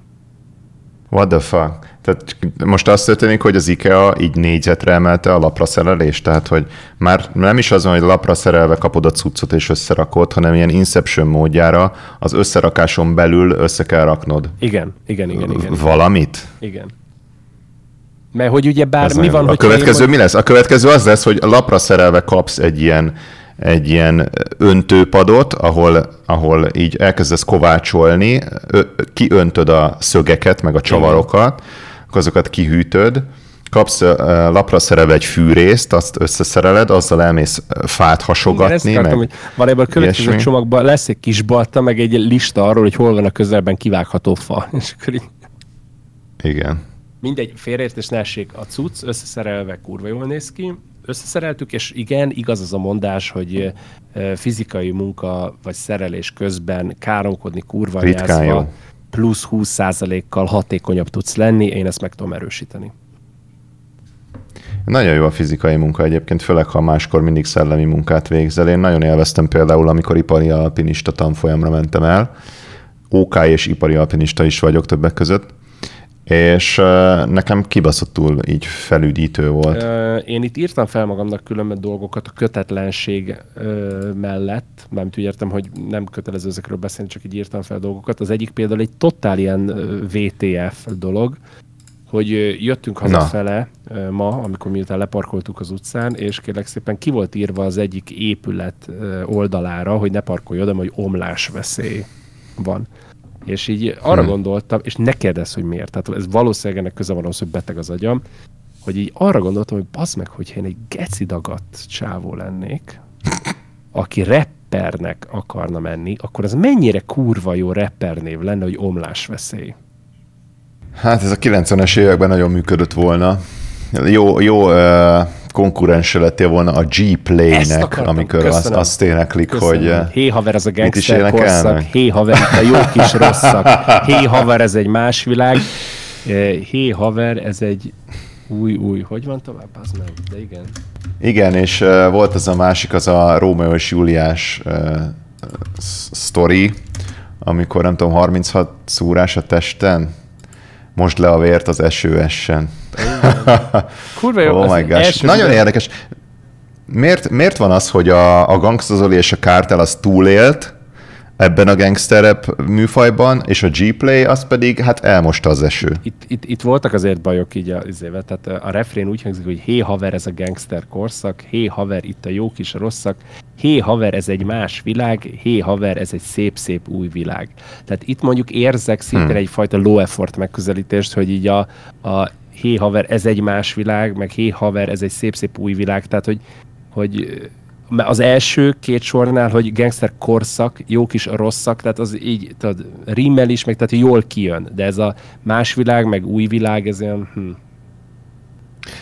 What the fuck? Tehát most azt történik, hogy az IKEA így négyzetre emelte a lapra szerelést, tehát hogy már nem is azon, hogy lapra szerelve kapod a cuccot és összerakod, hanem ilyen Inception módjára az összerakáson belül össze kell raknod. Igen, igen, igen, igen. Valamit? Igen. Mert hogy ugye bár mi van, A következő mi lesz? A következő az lesz, hogy lapra szerelve kapsz egy ilyen, egy ilyen öntőpadot, ahol, ahol így elkezdesz kovácsolni, kiöntöd a szögeket, meg a csavarokat, akkor azokat kihűtöd, kapsz lapra szerelve egy fűrészt, azt összeszereled, azzal elmész fát hasogatni. Igen, meg hogy valójában a következő ilyesmi. csomagban lesz egy kis balta, meg egy lista arról, hogy hol van a közelben kivágható fa. És akkor így... Igen mindegy, félreértés ne essék, a cucc összeszerelve kurva jól néz ki, összeszereltük, és igen, igaz az a mondás, hogy fizikai munka vagy szerelés közben káromkodni kurva jázva, plusz 20%-kal hatékonyabb tudsz lenni, én ezt meg tudom erősíteni. Nagyon jó a fizikai munka egyébként, főleg ha máskor mindig szellemi munkát végzel. Én nagyon élveztem például, amikor ipari alpinista tanfolyamra mentem el. OK és ipari alpinista is vagyok többek között és nekem kibaszottul így felüdítő volt. Én itt írtam fel magamnak különböző dolgokat a kötetlenség mellett, úgy értem, hogy nem kötelező ezekről beszélni, csak így írtam fel dolgokat. Az egyik például egy totál ilyen VTF dolog, hogy jöttünk hazafele Na. ma, amikor miután leparkoltuk az utcán, és kérlek szépen ki volt írva az egyik épület oldalára, hogy ne parkolj oda, hogy omlás veszély van. És így arra hmm. gondoltam, és ne kérdezz, hogy miért. Tehát ez valószínűleg ennek köze van ahhoz, hogy beteg az agyam, hogy így arra gondoltam, hogy bazd meg, hogyha én egy geci dagadt csávó lennék, aki rappernek akarna menni, akkor az mennyire kurva jó rappernév lenne, hogy omlás veszély. Hát ez a 90-es években nagyon működött volna. Jó, jó uh, konkurense lettél volna a G-Play-nek, amikor azt, azt éneklik, Köszönöm. hogy... Hé haver, ez a gangster korszak, hé haver, itt a jó kis rosszak, hé haver, ez egy más világ, hé haver, ez egy új, új, hogy van tovább? Az meg, de igen. Igen, és uh, volt az a másik, az a Rómeó és Júliás uh, sztori, amikor nem tudom, 36 szúrás a testen, most le a vért az eső essen. Kurva jó. Oh my gosh. Nagyon érdekes. Miért, miért van az, hogy a, a Gangsta és a Kártel az túlélt, ebben a gangsterep műfajban, és a G-Play az pedig hát elmosta az eső. Itt, itt, itt voltak azért bajok így az évet, tehát a refrén úgy hangzik, hogy hé haver, ez a gangster korszak, hé haver, itt a jók is a rosszak, hé haver, ez egy más világ, hé haver, ez egy szép-szép új világ. Tehát itt mondjuk érzek szintén hmm. egyfajta low effort megközelítést, hogy így a, a hé haver, ez egy más világ, meg hé haver, ez egy szép-szép új világ, tehát hogy, hogy az első két sornál, hogy gangster korszak, jók is rosszak, tehát az így, tudod, rímel is, meg tehát jól kijön, de ez a más világ, meg új világ, ez olyan, hm.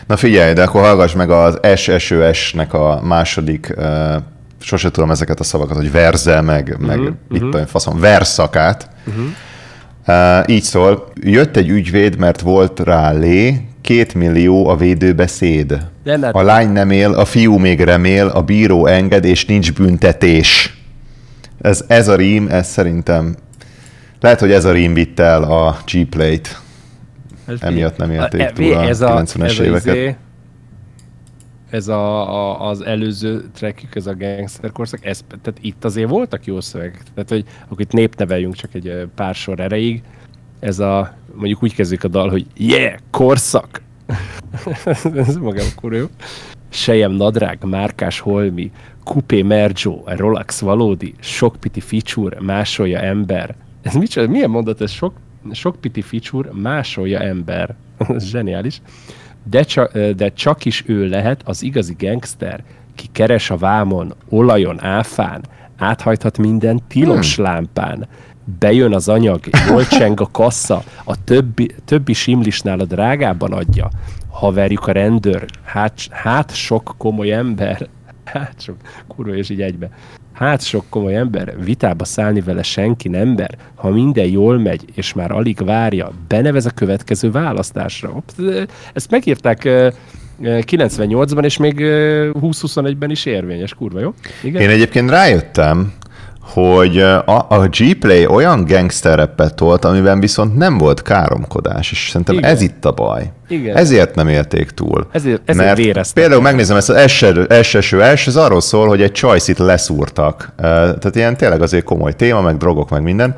Na figyelj, de akkor hallgass meg az SSÖS-nek a második, uh, sose tudom ezeket a szavakat, hogy verze, meg, uh-huh, meg uh-huh. mit tudom, faszom, verszakát. Uh-huh. Így szól, jött egy ügyvéd, mert volt rá lé, két millió a védőbeszéd. A lány nem él, a fiú még remél, a bíró enged, és nincs büntetés. Ez, ez a rím, ez szerintem... Lehet, hogy ez a rím vitt el a G-Play-t. Emiatt nem élték a, túl a, a 90-es ez éveket. A izé, ez a, a, az előző trackjük, ez a gangster korszak, ez, tehát itt azért voltak jó szövegek. Tehát, hogy akkor itt népneveljünk csak egy pár sor erejéig. Ez a mondjuk úgy kezdődik a dal, hogy yeah, korszak! Ez magam kurva. Sejem nadrág, márkás holmi, kupé merjo, Rolex valódi, sok piti feature, másolja ember. Ez micsoda, milyen mondat ez? Sok, sok piti feature, másolja ember. ez zseniális. De, csak, de csak is ő lehet az igazi gangster, ki keres a vámon, olajon, áfán, áthajthat minden tilos hmm. lámpán, bejön az anyag, jól cseng a kassa, a többi, többi simlisnál a drágában adja, haverjuk a rendőr, hát, hát sok komoly ember, hát sok, kurva és így egybe. Hát sok komoly ember, vitába szállni vele senki nem ber, ha minden jól megy, és már alig várja, benevez a következő választásra. Ezt megírták 98-ban, és még 20-21-ben is érvényes, kurva, jó? Igen? Én egyébként rájöttem, hogy a, a G-Play olyan gangster rappet tolt, amiben viszont nem volt káromkodás, és szerintem Igen. ez itt a baj. Igen. Ezért nem élték túl. Ezért, ezért Mert például megnézem ezt az SSÖ, ez arról szól, hogy egy csajszit leszúrtak. Tehát ilyen tényleg azért komoly téma, meg drogok, meg minden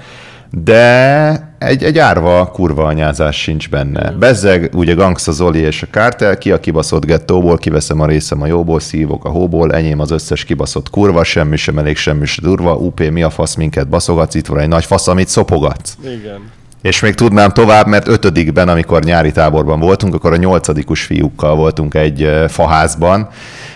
de egy, egy árva kurva anyázás sincs benne. Bezzeg ugye Gangsta Zoli és a Kártel, ki a kibaszott gettóból, kiveszem a részem a jóból, szívok a hóból, enyém az összes kibaszott kurva, semmi sem elég, semmi sem durva, UP, mi a fasz minket baszogatsz, itt van egy nagy fasz, amit szopogatsz. Igen. És még tudnám tovább, mert ötödikben, amikor nyári táborban voltunk, akkor a nyolcadikus fiúkkal voltunk egy faházban,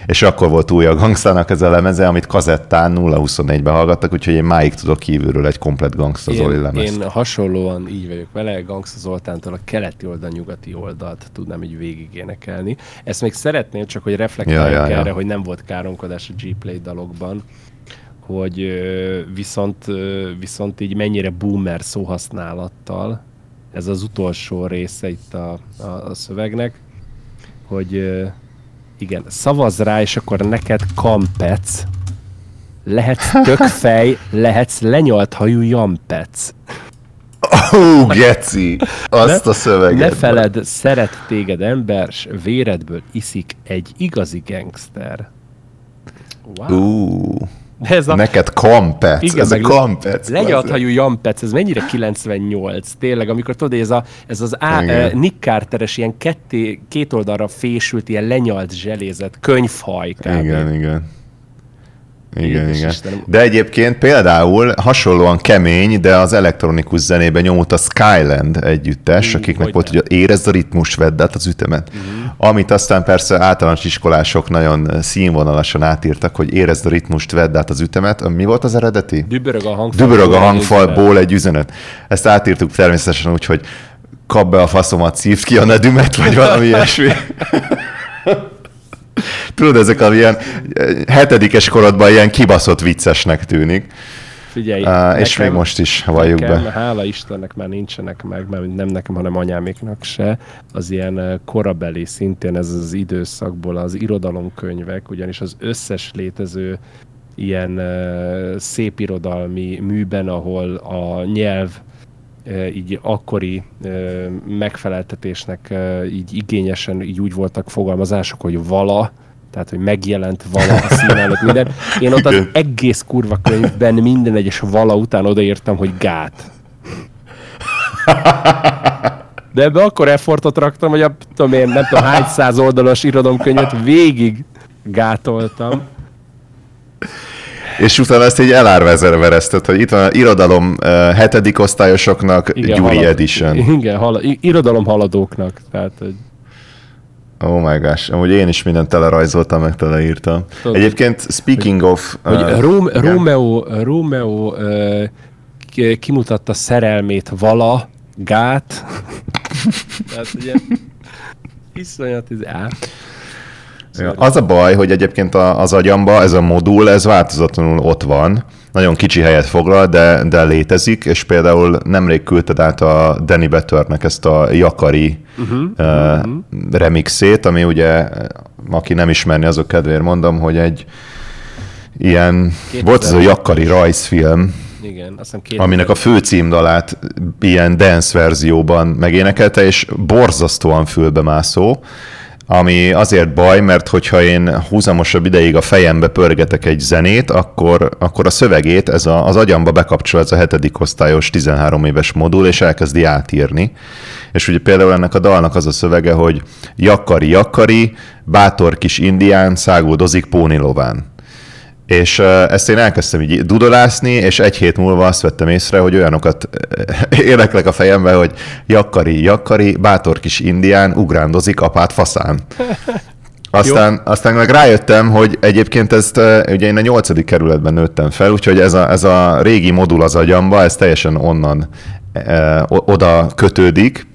és akkor volt új a Gangstának ez a lemeze, amit kazettán 0-24-ben hallgattak, úgyhogy én máig tudok kívülről egy komplet Gangsta Zoli lemezt. Én hasonlóan így vagyok vele, Gangsta Zoltántól a keleti oldal, nyugati oldalt tudnám így végig énekelni. Ezt még szeretném, csak hogy reflektáljak ja, ja, ja. erre, hogy nem volt káromkodás a G-Play dalokban, hogy viszont, viszont így mennyire boomer szóhasználattal, ez az utolsó része itt a, a, a szövegnek, hogy igen, szavaz rá, és akkor neked kampec, lehetsz tökfej, lehetsz lenyalt hajú jampec. Ó, oh, geci! Azt ne, a szöveget. Ne feled, szeret téged ember, s véredből iszik egy igazi gangster. Wow. Uh. De ez a... Neked Kampec, igen, ez a Kampec. Legyalthajú Jampec, ez mennyire 98, tényleg, amikor tudod, ez, a, ez az á, uh, Nick Carteres ilyen ketté, két oldalra fésült, ilyen lenyalt zselézet, könyvhaj. Kb. Igen, igen. Igen, igen. Istenem. De egyébként például hasonlóan kemény, de az elektronikus zenében nyomult a Skyland együttes, mm, akiknek volt, hogy érezd a ritmus, vedd át az ütemet. Mm. Amit aztán persze általános iskolások nagyon színvonalasan átírtak, hogy érezd a ritmust, vedd át az ütemet. Mi volt az eredeti? Dübörög a hangfalból, Dübörög a hangfalból egy üzenet. Ezt átírtuk természetesen úgy, hogy kap be a faszomat, szívd ki a nedümet, vagy valami ilyesmi. Tudod, ezek a ilyen eh, hetedikes korodban ilyen kibaszott viccesnek tűnik. Figyelj, uh, nekem, és még most is valljuk nekem, be. Hála Istennek már nincsenek meg, mert nem nekem, hanem anyáméknak se. Az ilyen eh, korabeli, szintén ez az időszakból az irodalomkönyvek, ugyanis az összes létező ilyen uh, szépirodalmi műben, ahol a nyelv így akkori megfeleltetésnek így igényesen így úgy voltak fogalmazások, hogy vala, tehát hogy megjelent vala a szín előtt minden. Én ott az egész kurva könyvben minden egyes vala után odaírtam, hogy gát. De ebbe akkor effortot raktam, hogy a, tudom én, nem tudom hány száz oldalas irodalomkönyvet végig gátoltam. És utána ezt így elárvezervereztet, hogy itt van irodalom uh, hetedik osztályosoknak igen, Gyuri halad, Edition. Igen, hala, irodalom haladóknak. Tehát, hogy... Oh my gosh, amúgy én is mindent telerajzoltam, meg teleírtam. Tudod, Egyébként, speaking hogy, of... Hogy uh, Rome, Romeo, Romeo uh, kimutatta szerelmét vala, gát. Tehát ugye, iszonyat, ez Ja, az a baj, hogy egyébként az agyamba ez a modul, ez változatlanul ott van, nagyon kicsi helyet foglal, de, de létezik, és például nemrég küldted át a Danny Betternek ezt a Jakari uh-huh, uh, uh-huh. remixét, ami ugye, aki nem ismerni, azok kedvéért mondom, hogy egy ilyen, volt ez a Jakari rajzfilm, igen, azt aminek a fő címdalát ilyen dance verzióban megénekelte, és borzasztóan fülbemászó, ami azért baj, mert hogyha én húzamosabb ideig a fejembe pörgetek egy zenét, akkor, akkor a szövegét ez a, az agyamba bekapcsol ez a hetedik osztályos 13 éves modul, és elkezdi átírni. És ugye például ennek a dalnak az a szövege, hogy jakkari, jakkari, bátor kis indián száguldozik pónilován. És ezt én elkezdtem így dudolászni, és egy hét múlva azt vettem észre, hogy olyanokat éneklek a fejembe, hogy jakkari, jakkari, bátor kis indián ugrándozik apát faszán. Aztán, aztán meg rájöttem, hogy egyébként ezt, ugye én a nyolcadik kerületben nőttem fel, úgyhogy ez a, ez a régi modul az agyamba, ez teljesen onnan e, oda kötődik,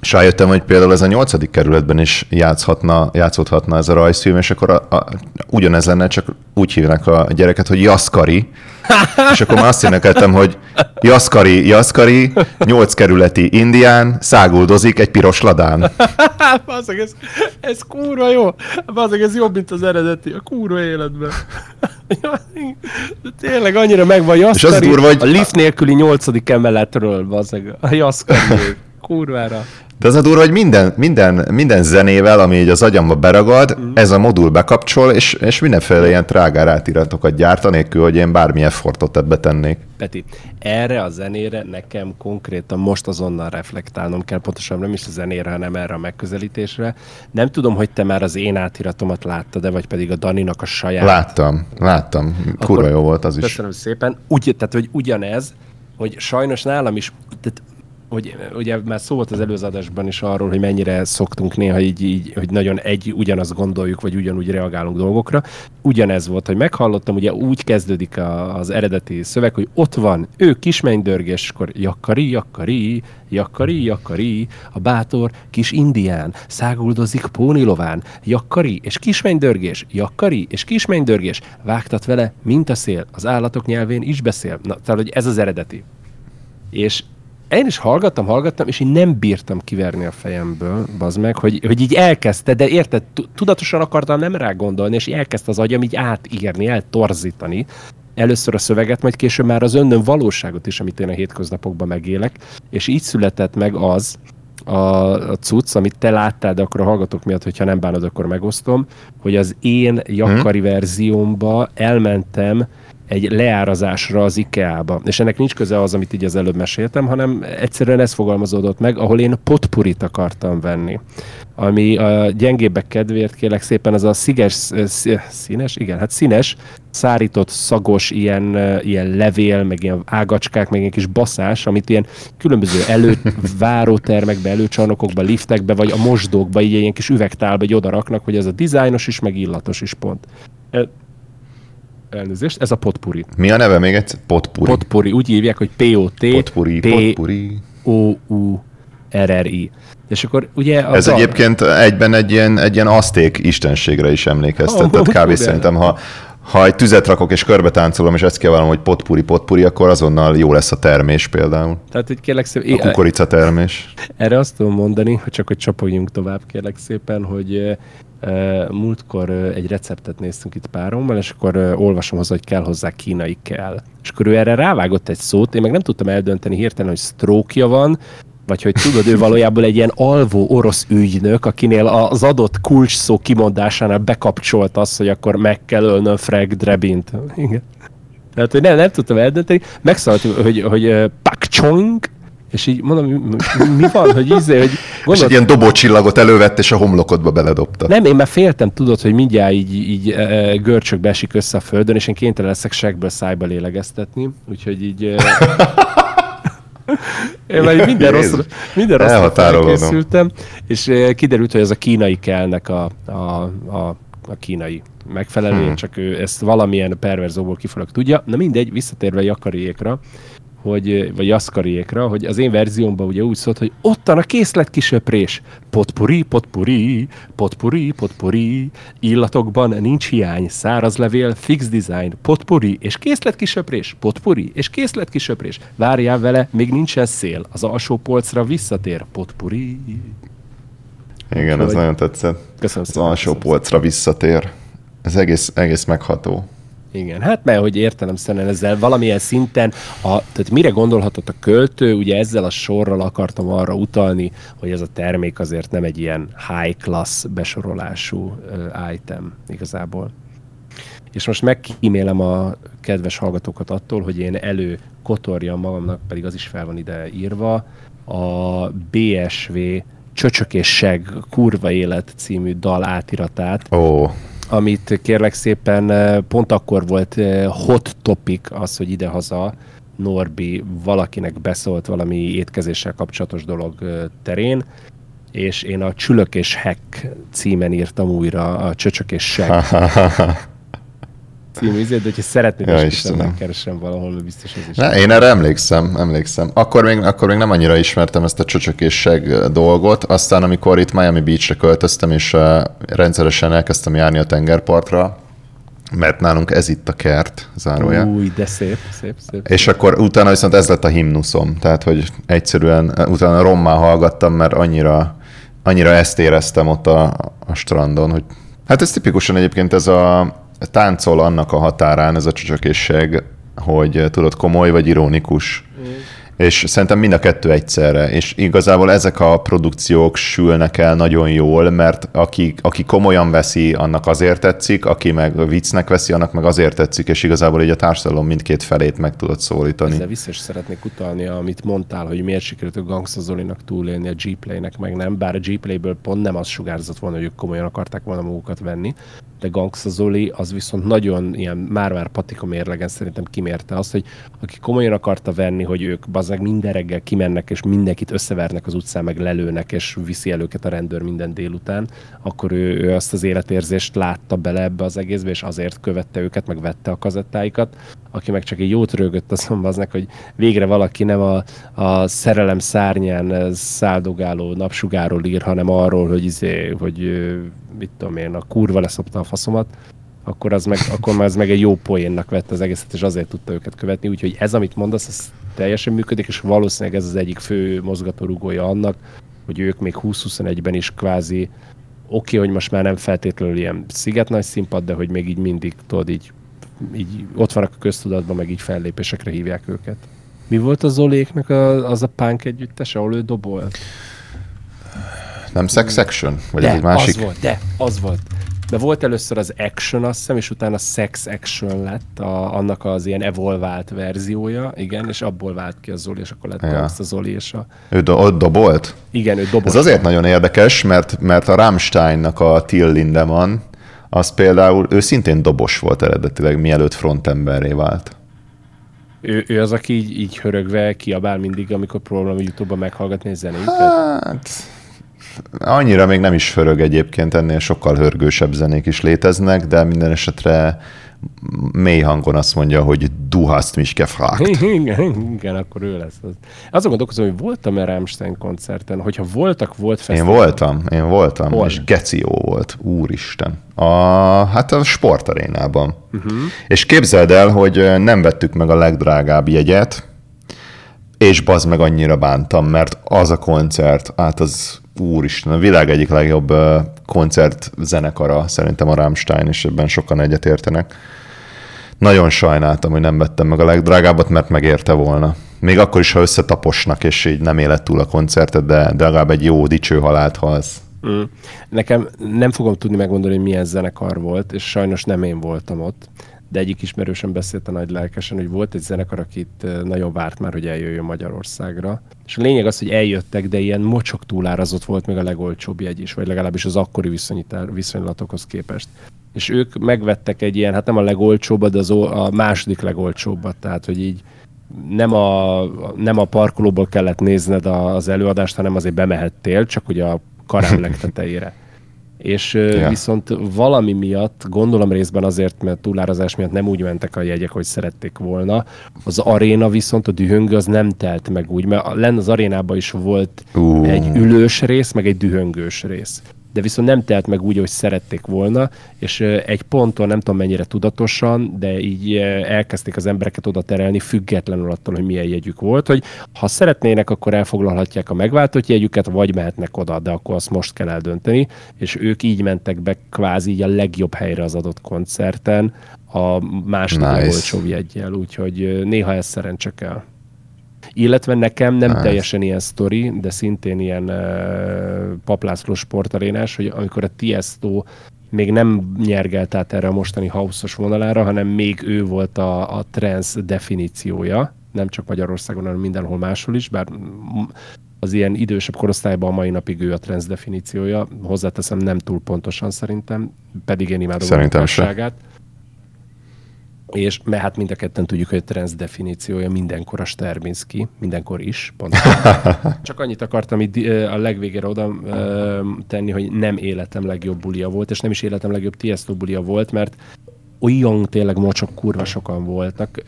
és rájöttem, hogy például ez a nyolcadik kerületben is játszhatna, játszódhatna ez a rajzfilm, és akkor a, a, ugyanez lenne, csak úgy hívnak a gyereket, hogy Jaszkari, és akkor már azt énekeltem, hogy Jaszkari, Jaszkari, nyolc kerületi indián, száguldozik egy piros ladán. Bazzag, ez, ez kurva jó. Bazzag, ez jobb, mint az eredeti, a kurva életben. Tényleg annyira megvan Jaszkari, és az durva, hogy... a lift nélküli nyolcadik emeletről, bazzag, a Jaszkari kurvára. De az a durva, hogy minden, minden, minden zenével, ami így az agyamba beragad, mm. ez a modul bekapcsol, és, és mindenféle ilyen trágár átiratokat gyárt, anélkül, hogy én bármi effortot ebbe tennék. Peti, erre a zenére nekem konkrétan most azonnal reflektálnom kell, pontosan nem is a zenére, hanem erre a megközelítésre. Nem tudom, hogy te már az én átiratomat láttad, de vagy pedig a Daninak a saját. Láttam, láttam. Kurva jó volt az is. Köszönöm szépen. Úgy, tehát, hogy ugyanez, hogy sajnos nálam is, tehát hogy ugye már szó volt az előzadásban is arról, hogy mennyire szoktunk néha így, így, hogy nagyon egy, ugyanazt gondoljuk, vagy ugyanúgy reagálunk dolgokra. Ugyanez volt, hogy meghallottam, ugye úgy kezdődik a, az eredeti szöveg, hogy ott van, ő kismennydörgés, és akkor jakkari, jakkari, jakkari, jakkari, a bátor kis indián, száguldozik pónilován, jakkari és kismennydörgés, jakkari és kismennydörgés, vágtat vele, mint a szél, az állatok nyelvén is beszél. Na, tehát, hogy ez az eredeti. És én is hallgattam, hallgattam, és én nem bírtam kiverni a fejemből, bazd meg, hogy, hogy így elkezdte, de érted, tudatosan akartam nem rá gondolni, és elkezdte az agyam így átírni, eltorzítani. Először a szöveget, majd később már az önnön valóságot is, amit én a hétköznapokban megélek, és így született meg az, a, a cucc, amit te láttál, de akkor a hallgatók miatt, hogyha nem bánod, akkor megosztom, hogy az én jakkari hmm. verziómba elmentem egy leárazásra az IKEA-ba. És ennek nincs köze az, amit így az előbb meséltem, hanem egyszerűen ez fogalmazódott meg, ahol én potpurit akartam venni. Ami a gyengébbek kedvéért kérlek szépen, az a sziges, színes, igen, hát színes, szárított, szagos, ilyen, ilyen levél, meg ilyen ágacskák, meg ilyen kis baszás, amit ilyen különböző elő, várótermekbe, előcsarnokokba, liftekbe, vagy a mosdókba, így ilyen kis üvegtálba így odaraknak, hogy ez a dizájnos is, meg illatos is pont elnézést, ez a potpuri. Mi a neve még egyszer? Potpuri. Potpuri, úgy hívják, hogy P-O-T. Potpuri, potpuri. O-U-R-R-I. És akkor ugye Ez a... egyébként egyben egy ilyen, egy ilyen aszték istenségre is emlékeztet. Oh, Tehát kb. szerintem, ha, ha egy tüzet rakok és körbe táncolom, és ezt kiavarom, hogy potpuri, potpuri, akkor azonnal jó lesz a termés például. Tehát, hogy kérlek szépen... A kukorica termés. Erre azt tudom mondani, hogy csak hogy csapogjunk tovább, kérlek szépen, hogy múltkor egy receptet néztünk itt párommal, és akkor olvasom hozzá, hogy kell hozzá kínai kell. És akkor ő erre rávágott egy szót, én meg nem tudtam eldönteni hirtelen, hogy sztrókja van, vagy hogy tudod, ő valójában egy ilyen alvó orosz ügynök, akinél az adott kulcs szó kimondásánál bekapcsolt az, hogy akkor meg kell ölnöm Freg Drebint. Igen. Tehát, hogy nem, nem tudtam eldönteni. Megszólalt, hogy, hogy Pak Chong, és így mondom, mi, van, hogy ízé, hogy gondolt... És egy ilyen dobócsillagot elővett, és a homlokodba beledobta. Nem, én már féltem, tudod, hogy mindjárt így, így e, görcsökbe esik össze a földön, és én kénytelen leszek segből szájba lélegeztetni, úgyhogy így... E, én már minden rossz, minden rossz készültem, és e, kiderült, hogy ez a kínai kellnek a, a, a, a kínai megfelelő, hmm. csak ő ezt valamilyen perverzóból kifolyólag tudja. Na mindegy, visszatérve Jakariékra, hogy, vagy Jaszkariékra, hogy az én verziómban ugye úgy szólt, hogy ottan a készlet kisöprés. Potpuri, potpuri, potpuri, potpuri, illatokban nincs hiány, száraz levél, fix design, potpuri, és készlet kisöprés, potpuri, és készlet kisöprés. Várjál vele, még nincsen szél, az alsó polcra visszatér, potpuri. Igen, ez nagyon tetszett. Köszönöm Az alsó polcra visszatér. Ez egész, egész megható. Igen, hát mert hogy értelemszerűen ezzel valamilyen szinten, a, tehát mire gondolhatott a költő, ugye ezzel a sorral akartam arra utalni, hogy ez a termék azért nem egy ilyen high class besorolású uh, item igazából. És most megkímélem a kedves hallgatókat attól, hogy én elő kotorjam magamnak, pedig az is fel van ide írva, a BSV Csöcsök és Seg kurva élet című dal átiratát. Ó. Oh amit kérlek szépen eh, pont akkor volt eh, hot topic az, hogy idehaza Norbi valakinek beszólt valami étkezéssel kapcsolatos dolog eh, terén, és én a Csülök és Hack címen írtam újra a Csöcsök és Sek című izét, de hogyha szeretnék, ja, is keresem valahol, mert biztos ez is. Ne, én erre emlékszem, emlékszem. Akkor még, akkor még nem annyira ismertem ezt a csöcsökésség dolgot, aztán amikor itt Miami Beachre költöztem, és uh, rendszeresen elkezdtem járni a tengerpartra, mert nálunk ez itt a kert, zárója. Új, de szép, szép, szép. És szép. akkor utána viszont ez lett a himnuszom, tehát hogy egyszerűen utána rommá hallgattam, mert annyira, annyira ezt éreztem ott a, a strandon, hogy hát ez tipikusan egyébként ez a táncol annak a határán ez a csöcsökészség, hogy tudod, komoly vagy ironikus. Mm és szerintem mind a kettő egyszerre, és igazából ezek a produkciók sülnek el nagyon jól, mert aki, aki komolyan veszi, annak azért tetszik, aki meg viccnek veszi, annak meg azért tetszik, és igazából így a társadalom mindkét felét meg tudod szólítani. Ezzel vissza is szeretnék utalni, amit mondtál, hogy miért sikerült a Gangsta Zolinak túlélni a G-Play-nek, meg nem, bár a G-Play-ből pont nem az sugárzott volna, hogy ők komolyan akarták volna magukat venni, de Gangsta Zoli az viszont nagyon ilyen már-már patika mérlegen szerintem kimérte azt, hogy aki komolyan akarta venni, hogy ők bazeg minden reggel kimennek, és mindenkit összevernek az utcán, meg lelőnek, és viszi el őket a rendőr minden délután, akkor ő, ő azt az életérzést látta bele ebbe az egészbe, és azért követte őket, meg vette a kazettáikat. Aki meg csak egy jót rögött azon aznak, hogy végre valaki nem a, a szerelem szárnyán száldogáló napsugáról ír, hanem arról, hogy, izé, hogy mit tudom én, a kurva leszopta a faszomat, akkor, az meg, akkor már ez meg egy jó poénnak vett az egészet, és azért tudta őket követni. Úgyhogy ez, amit mondasz, ez teljesen működik, és valószínűleg ez az egyik fő mozgatórugója annak, hogy ők még 2021-ben is kvázi oké, okay, hogy most már nem feltétlenül ilyen sziget nagy színpad, de hogy még így mindig, tudod, így, így ott vannak a köztudatban, meg így fellépésekre hívják őket. Mi volt az Zoléknek a, az a punk együttes, ahol ő dobol? Nem Sex Action? Vagy de, ez egy másik? az volt, de, az volt. De volt először az Action, azt hiszem, és utána Sex Action lett a, annak az ilyen evolvált verziója, igen, és abból vált ki a Zoli, és akkor lett ja. azt a Zoli és a... Ő do- dobolt? Igen, ő dobolt. Ez azért nagyon érdekes, mert, mert a Rammsteinnak a Till Lindemann, az például, ő szintén dobos volt eredetileg, mielőtt frontemberré vált. Ő, ő az, aki így, így hörögve kiabál mindig, amikor próbálom YouTube-ban meghallgatni a zenéket? Hát, annyira még nem is förög egyébként, ennél sokkal hörgősebb zenék is léteznek, de minden esetre mély hangon azt mondja, hogy du hast mich gefragt. Igen, igen, akkor ő lesz. Az. Azon gondolkozom, hogy voltam-e Rammstein koncerten, hogyha voltak, volt fesztivál. Én voltam, én voltam, Hol? és geci jó volt, úristen. A, hát a sportarénában. Uh-huh. És képzeld el, hogy nem vettük meg a legdrágább jegyet, és bazd meg annyira bántam, mert az a koncert, hát az úristen, a világ egyik legjobb koncert zenekara, szerintem a Rammstein, és ebben sokan egyetértenek. Nagyon sajnáltam, hogy nem vettem meg a legdrágábbat, mert megérte volna. Még akkor is, ha összetaposnak, és így nem élet túl a koncertet, de, de legalább egy jó, dicső halált halsz. Mm. Nekem nem fogom tudni megmondani, hogy milyen zenekar volt, és sajnos nem én voltam ott de egyik ismerősen beszélt a nagy lelkesen, hogy volt egy zenekar, akit nagyon várt már, hogy eljöjjön Magyarországra. És a lényeg az, hogy eljöttek, de ilyen mocsok túlárazott volt még a legolcsóbb jegy is, vagy legalábbis az akkori viszonylatokhoz képest. És ők megvettek egy ilyen, hát nem a legolcsóbbat, de az a második legolcsóbbat, tehát hogy így nem a, nem a parkolóból kellett nézned az előadást, hanem azért bemehettél, csak ugye a karám legtetejére és ja. viszont valami miatt, gondolom részben azért, mert túlárazás miatt nem úgy mentek a jegyek, hogy szerették volna. Az aréna viszont, a dühöngő az nem telt meg úgy, mert lenne az arénában is volt uh. egy ülős rész, meg egy dühöngős rész de viszont nem telt meg úgy, hogy szerették volna, és egy ponton, nem tudom mennyire tudatosan, de így elkezdték az embereket oda terelni, függetlenül attól, hogy milyen jegyük volt, hogy ha szeretnének, akkor elfoglalhatják a megváltott jegyüket, vagy mehetnek oda, de akkor azt most kell eldönteni, és ők így mentek be kvázi így a legjobb helyre az adott koncerten, a második nice. olcsóbb jegyel, úgyhogy néha ez szerencse kell. Illetve nekem nem hát. teljesen ilyen sztori, de szintén ilyen uh, paplászló sportarénás, hogy amikor a Tiesto még nem nyergelt át erre a mostani hauszos vonalára, hanem még ő volt a, a trans definíciója, nem csak Magyarországon, hanem mindenhol máshol is, bár az ilyen idősebb korosztályban a mai napig ő a trans definíciója. Hozzáteszem, nem túl pontosan szerintem, pedig én imádom szerintem a és mert hát mind a ketten tudjuk, hogy a trans definíciója mindenkor a Sterbinski, mindenkor is, pont. Csak annyit akartam itt a legvégére oda tenni, hogy nem életem legjobb bulia volt, és nem is életem legjobb Tiesto bulia volt, mert olyan tényleg mocsok kurva sokan voltak.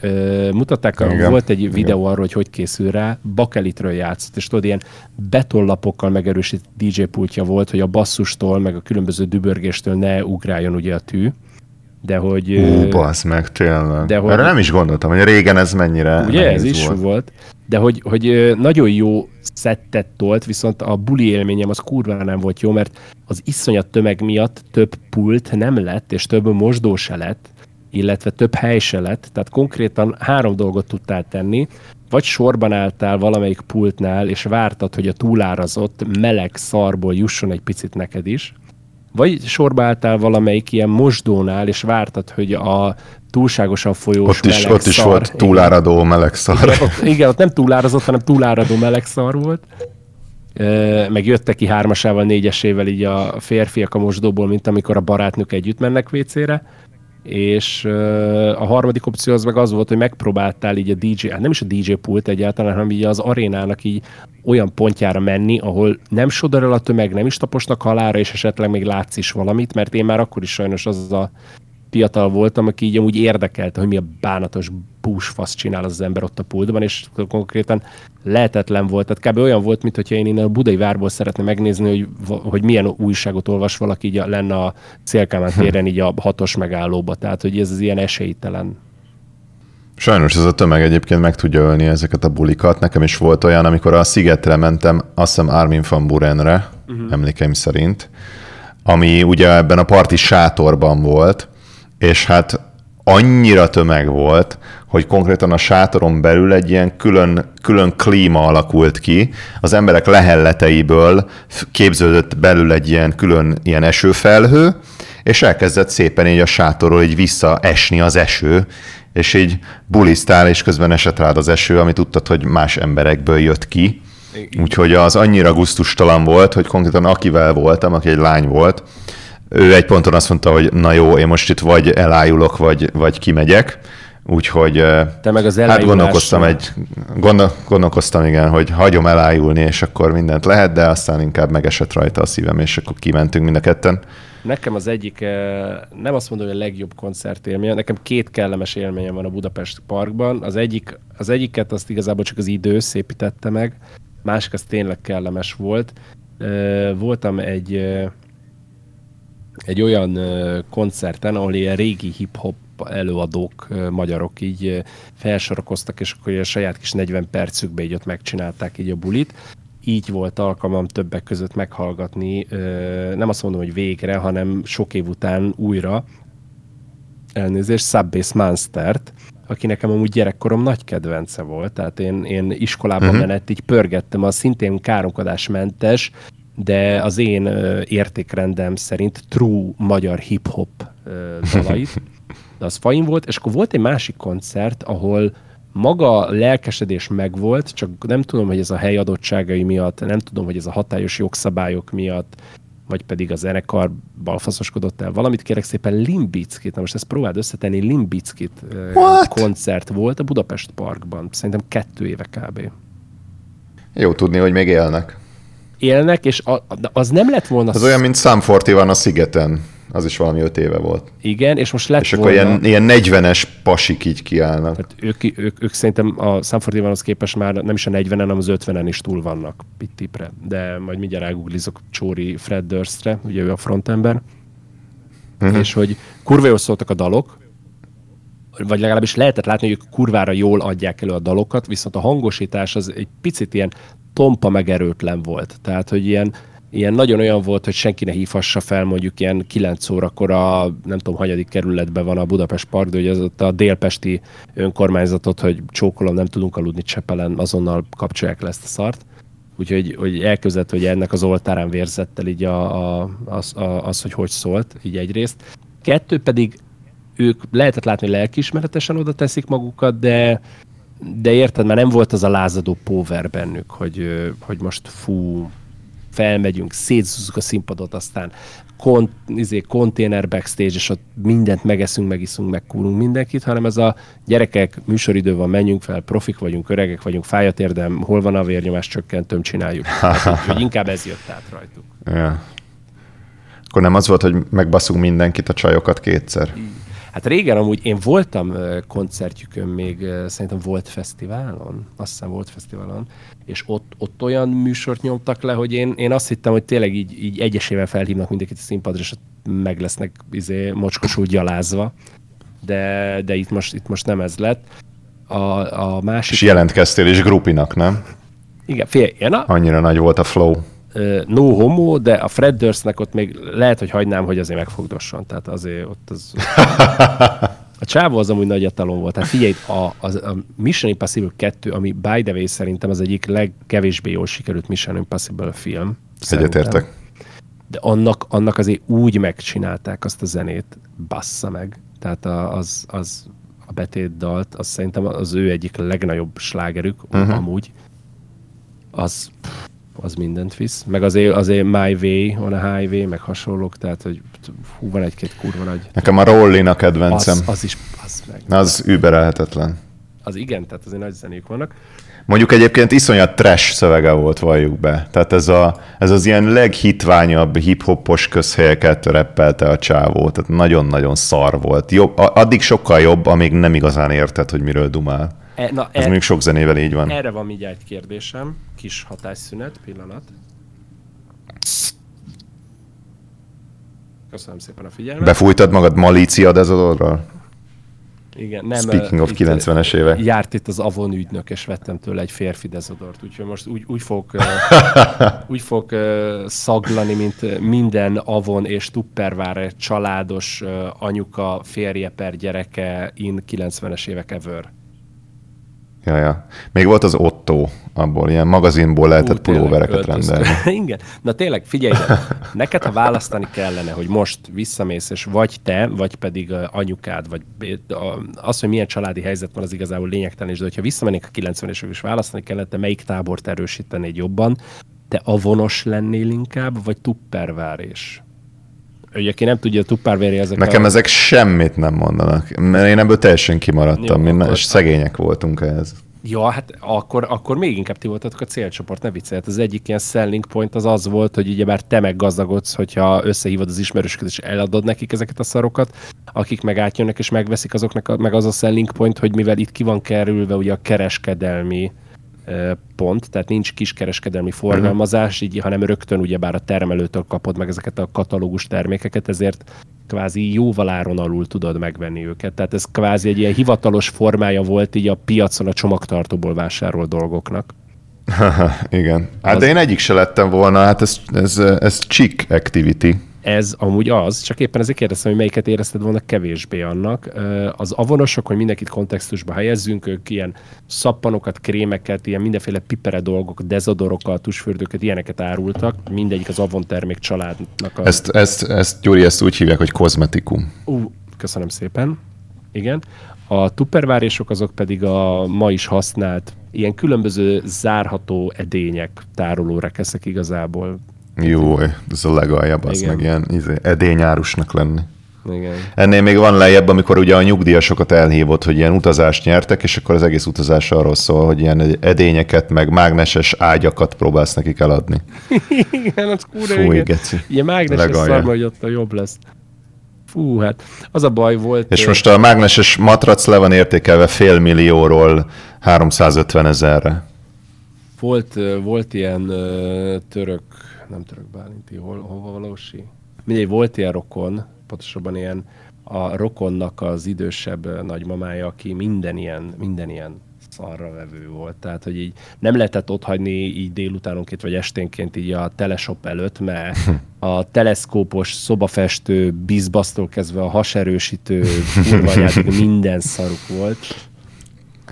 mutatták, Igen. volt egy videó Igen. arról, hogy hogy készül rá, bakelitről játszott, és tudod, ilyen betonlapokkal megerősített DJ pultja volt, hogy a basszustól, meg a különböző dübörgéstől ne ugráljon ugye a tű de hogy... Ú, basz meg, tényleg. De hogy, Erre nem is gondoltam, hogy régen ez mennyire Ugye, ez is volt. volt. De hogy, hogy nagyon jó szettet tolt, viszont a buli élményem az kurva nem volt jó, mert az iszonyat tömeg miatt több pult nem lett, és több mosdó se lett, illetve több hely se lett, tehát konkrétan három dolgot tudtál tenni, vagy sorban álltál valamelyik pultnál, és vártad, hogy a túlárazott meleg szarból jusson egy picit neked is, vagy sorba álltál valamelyik ilyen mosdónál, és vártad, hogy a túlságosan folyós ott is, ott is volt túláradó igen. meleg szar. Igen ott, igen, ott nem túlárazott, hanem túláradó meleg szar volt. E, meg jöttek ki hármasával, négyesével így a férfiak a mosdóból, mint amikor a barátnők együtt mennek vécére és a harmadik opció az meg az volt, hogy megpróbáltál így a DJ, hát nem is a DJ pult egyáltalán, hanem így az arénának így olyan pontjára menni, ahol nem sodor el a tömeg, nem is taposnak halára, és esetleg még látsz is valamit, mert én már akkor is sajnos az a fiatal voltam, aki így amúgy érdekelte, hogy mi a bánatos búsfasz csinál az ember ott a pultban, és konkrétan lehetetlen volt. Tehát kb. olyan volt, mintha én innen a budai várból szeretne megnézni, hogy, hogy milyen újságot olvas valaki így a, lenne a Szélkámán téren így a hatos megállóba. Tehát, hogy ez az ilyen esélytelen Sajnos ez a tömeg egyébként meg tudja ölni ezeket a bulikat. Nekem is volt olyan, amikor a Szigetre mentem, azt hiszem Armin van Burenre, uh-huh. emlékeim szerint, ami ugye ebben a parti sátorban volt, és hát annyira tömeg volt, hogy konkrétan a sátoron belül egy ilyen külön, külön klíma alakult ki. Az emberek lehelleteiből képződött belül egy ilyen külön ilyen esőfelhő, és elkezdett szépen így a sátorról így visszaesni az eső, és így bulisztál, és közben esett rád az eső, amit tudtad, hogy más emberekből jött ki. Úgyhogy az annyira guztustalan volt, hogy konkrétan akivel voltam, aki egy lány volt, ő egy ponton azt mondta, hogy na jó, én most itt vagy elájulok, vagy, vagy kimegyek, úgyhogy Te meg az hát gondolkoztam, egy, gondol, gondolkoztam igen, hogy hagyom elájulni, és akkor mindent lehet, de aztán inkább megesett rajta a szívem, és akkor kimentünk mind a ketten. Nekem az egyik, nem azt mondom, hogy a legjobb koncertélmény, nekem két kellemes élményem van a Budapest Parkban. Az, egyik, az egyiket azt igazából csak az idő szépítette meg, másik az tényleg kellemes volt. Voltam egy egy olyan koncerten, ahol ilyen régi hip-hop előadók, magyarok így felsorakoztak, és akkor a saját kis 40 percükbe így ott megcsinálták így a bulit. Így volt alkalmam többek között meghallgatni, nem azt mondom, hogy végre, hanem sok év után újra elnézést, Subbase Monstert, aki nekem amúgy gyerekkorom nagy kedvence volt, tehát én, én iskolában uh-huh. menet így pörgettem a szintén káromkodásmentes de az én értékrendem szerint true magyar hip-hop dalait. De az fain volt, és akkor volt egy másik koncert, ahol maga lelkesedés megvolt, csak nem tudom, hogy ez a hely adottságai miatt, nem tudom, hogy ez a hatályos jogszabályok miatt, vagy pedig a zenekar balfaszoskodott el. Valamit kérek szépen Limbickit, na most ezt próbáld összetenni, Limbickit koncert volt a Budapest Parkban, szerintem kettő éve kb. Jó tudni, hogy még élnek élnek, és a, az nem lett volna... Az olyan, mint Sam van a szigeten. Az is valami öt éve volt. Igen, és most lett És volna... akkor ilyen, ilyen 40-es pasik így kiállnak. Tehát ők, ők, ők, szerintem a Sam az képest már nem is a 40-en, hanem az 50-en is túl vannak pittipre. De majd mindjárt rágooglizok Csóri Fred Durstre, ugye ő a frontember. Uh-huh. És hogy kurva jól szóltak a dalok, vagy legalábbis lehetett látni, hogy ők kurvára jól adják elő a dalokat, viszont a hangosítás az egy picit ilyen tompa megerőtlen volt. Tehát, hogy ilyen, ilyen nagyon olyan volt, hogy senki ne hívhassa fel mondjuk ilyen 9 órakor a nem tudom, hanyadik kerületben van a Budapest Park, de hogy az ott a délpesti önkormányzatot, hogy csókolom, nem tudunk aludni Csepelen, azonnal kapcsolják le ezt a szart. Úgyhogy hogy elképzelt, hogy ennek az oltárán vérzettel így a, a, az, a, az, hogy hogy szólt, így egyrészt. Kettő pedig ők lehetett látni, lelkiismeretesen oda teszik magukat, de de érted, már nem volt az a lázadó power bennük, hogy, hogy most fú, felmegyünk, szétszúzzuk a színpadot, aztán kont, izé, konténer backstage, és ott mindent megeszünk, megiszunk, megkúrunk mindenkit, hanem ez a gyerekek, műsoridő van, menjünk fel, profik vagyunk, öregek vagyunk, fájat érdem, hol van a vérnyomás csökkentőm, csináljuk. Hát, hogy inkább ez jött át rajtuk. Ja. Akkor nem az volt, hogy megbaszunk mindenkit, a csajokat kétszer? Hát régen amúgy én voltam koncertjükön még, szerintem volt fesztiválon, azt hiszem volt fesztiválon, és ott, ott olyan műsort nyomtak le, hogy én, én azt hittem, hogy tényleg így, így egyesével felhívnak mindenkit a színpadra, és meg lesznek izé, mocskosul gyalázva. De, de itt, most, itt most nem ez lett. A, a másik... És jelentkeztél is grupinak, nem? Igen, fél, én a... Annyira nagy volt a flow no homo, de a Fred Durstnek ott még lehet, hogy hagynám, hogy azért megfogdosson. Tehát azért ott az... A csávó az amúgy nagy etalon volt. Tehát figyelj, a, a, a Mission Impossible 2, ami by the way szerintem az egyik legkevésbé jól sikerült Mission Impossible film. Egyetértek. De annak, annak azért úgy megcsinálták azt a zenét, bassza meg. Tehát a, az, az a betét dalt, az szerintem az ő egyik legnagyobb slágerük, uh-huh. amúgy. Az, pff, az mindent visz. Meg azért, azért My Way on a Highway, meg hasonlók, tehát hogy hú, van egy-két kurva nagy... Nekem a Rollin a kedvencem. Az, az is, az meg. Az überelhetetlen. Az igen, tehát azért nagy zenék vannak. Mondjuk egyébként iszonyat trash szövege volt, valljuk be. Tehát ez, a, ez az ilyen leghitványabb hip-hopos közhelyeket reppelte a csávó. Tehát nagyon-nagyon szar volt. Jobb, addig sokkal jobb, amíg nem igazán érted, hogy miről dumál. E, na, Ez e, mondjuk sok zenével így van. Erre van mindjárt egy kérdésem. Kis hatásszünet, pillanat. Köszönöm szépen a figyelmet. Befújtad magad malícia dezodorral? Igen, nem, Speaking of 90-es évek. Járt itt az Avon ügynök, és vettem tőle egy férfi dezodort, úgyhogy most úgy, úgy fog, úgy fog szaglani, mint minden Avon és Tupperware családos anyuka, férje per gyereke in 90-es évek ever. Ja, ja. Még volt az Otto, abból ilyen magazinból lehetett pulóvereket rendelni. Igen. Na tényleg, figyelj, neked ha választani kellene, hogy most visszamész, és vagy te, vagy pedig anyukád, vagy az, hogy milyen családi helyzet van, az igazából lényegtelen, és de hogyha visszamennék a 90-es és választani kellene, te melyik tábort erősítenéd jobban, te avonos lennél inkább, vagy tuppervárés? Ugye, aki nem tudja, Tupperware ezek Nekem a... ezek semmit nem mondanak, mert én ebből teljesen kimaradtam, Jó, akkor... és szegények voltunk ehhez. Ja, hát akkor, akkor még inkább ti voltatok a célcsoport, ne viccelj. Hát az egyik ilyen selling point az az volt, hogy ugyebár te meggazdagodsz, hogyha összehívod az ismerősöket és eladod nekik ezeket a szarokat, akik meg átjönnek és megveszik azoknak, a, meg az a selling point, hogy mivel itt ki van kerülve ugye a kereskedelmi pont, tehát nincs kiskereskedelmi forgalmazás, így, hanem rögtön ugyebár a termelőtől kapod meg ezeket a katalógus termékeket, ezért kvázi jóval áron alul tudod megvenni őket. Tehát ez kvázi egy ilyen hivatalos formája volt így a piacon a csomagtartóból vásárolt dolgoknak. Igen. Hát az... de én egyik se lettem volna, hát ez, ez, ez chic activity ez amúgy az, csak éppen ezért kérdeztem, hogy melyiket érezted volna kevésbé annak. Az avonosok, hogy mindenkit kontextusba helyezzünk, ők ilyen szappanokat, krémeket, ilyen mindenféle pipere dolgok, dezodorokat, tusfürdőket, ilyeneket árultak. Mindegyik az avon termék családnak. A... Ezt, ezt, ezt, Gyuri, ezt úgy hívják, hogy kozmetikum. Ú, köszönöm szépen. Igen. A tuppervárésok azok pedig a ma is használt ilyen különböző zárható edények, tárolórekeszek igazából jó, ez a legaljabb, az meg ilyen izé, edényárusnak lenni. Igen. Ennél még van lejjebb, amikor ugye a nyugdíjasokat elhívott, hogy ilyen utazást nyertek, és akkor az egész utazás arról szól, hogy ilyen edényeket, meg mágneses ágyakat próbálsz nekik eladni. igen, az kúra Fúj, igen. geci. Ilyen mágneses szarma, hogy ott a jobb lesz. Fú, hát az a baj volt. És most a mágneses matrac le van értékelve fél millióról 350 ezerre. Volt, volt ilyen török nem török Bálinti, hol, hova valósi? Mindegy, volt ilyen rokon, pontosabban ilyen a rokonnak az idősebb nagymamája, aki minden ilyen, minden ilyen szarra vevő volt. Tehát, hogy így nem lehetett ott hagyni így délutánonként vagy esténként így a teleshop előtt, mert a teleszkópos, szobafestő, bizbasztól kezdve a haserősítő, kurvanyádig minden szaruk volt.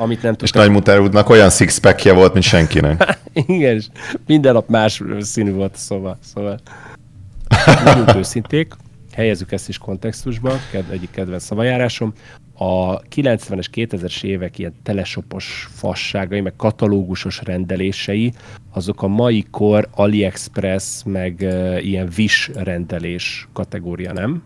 Amit nem és Nagy Mutárúdnak olyan six volt, mint senkinek. Igen, és minden nap más színű volt a szoba. Szóval legyünk őszinték, helyezzük ezt is kontextusba, egyik kedvenc szavajárásom. A 90-es, 2000-es évek ilyen telesopos fasságai, meg katalógusos rendelései, azok a mai kor AliExpress, meg uh, ilyen Wish rendelés kategória, nem?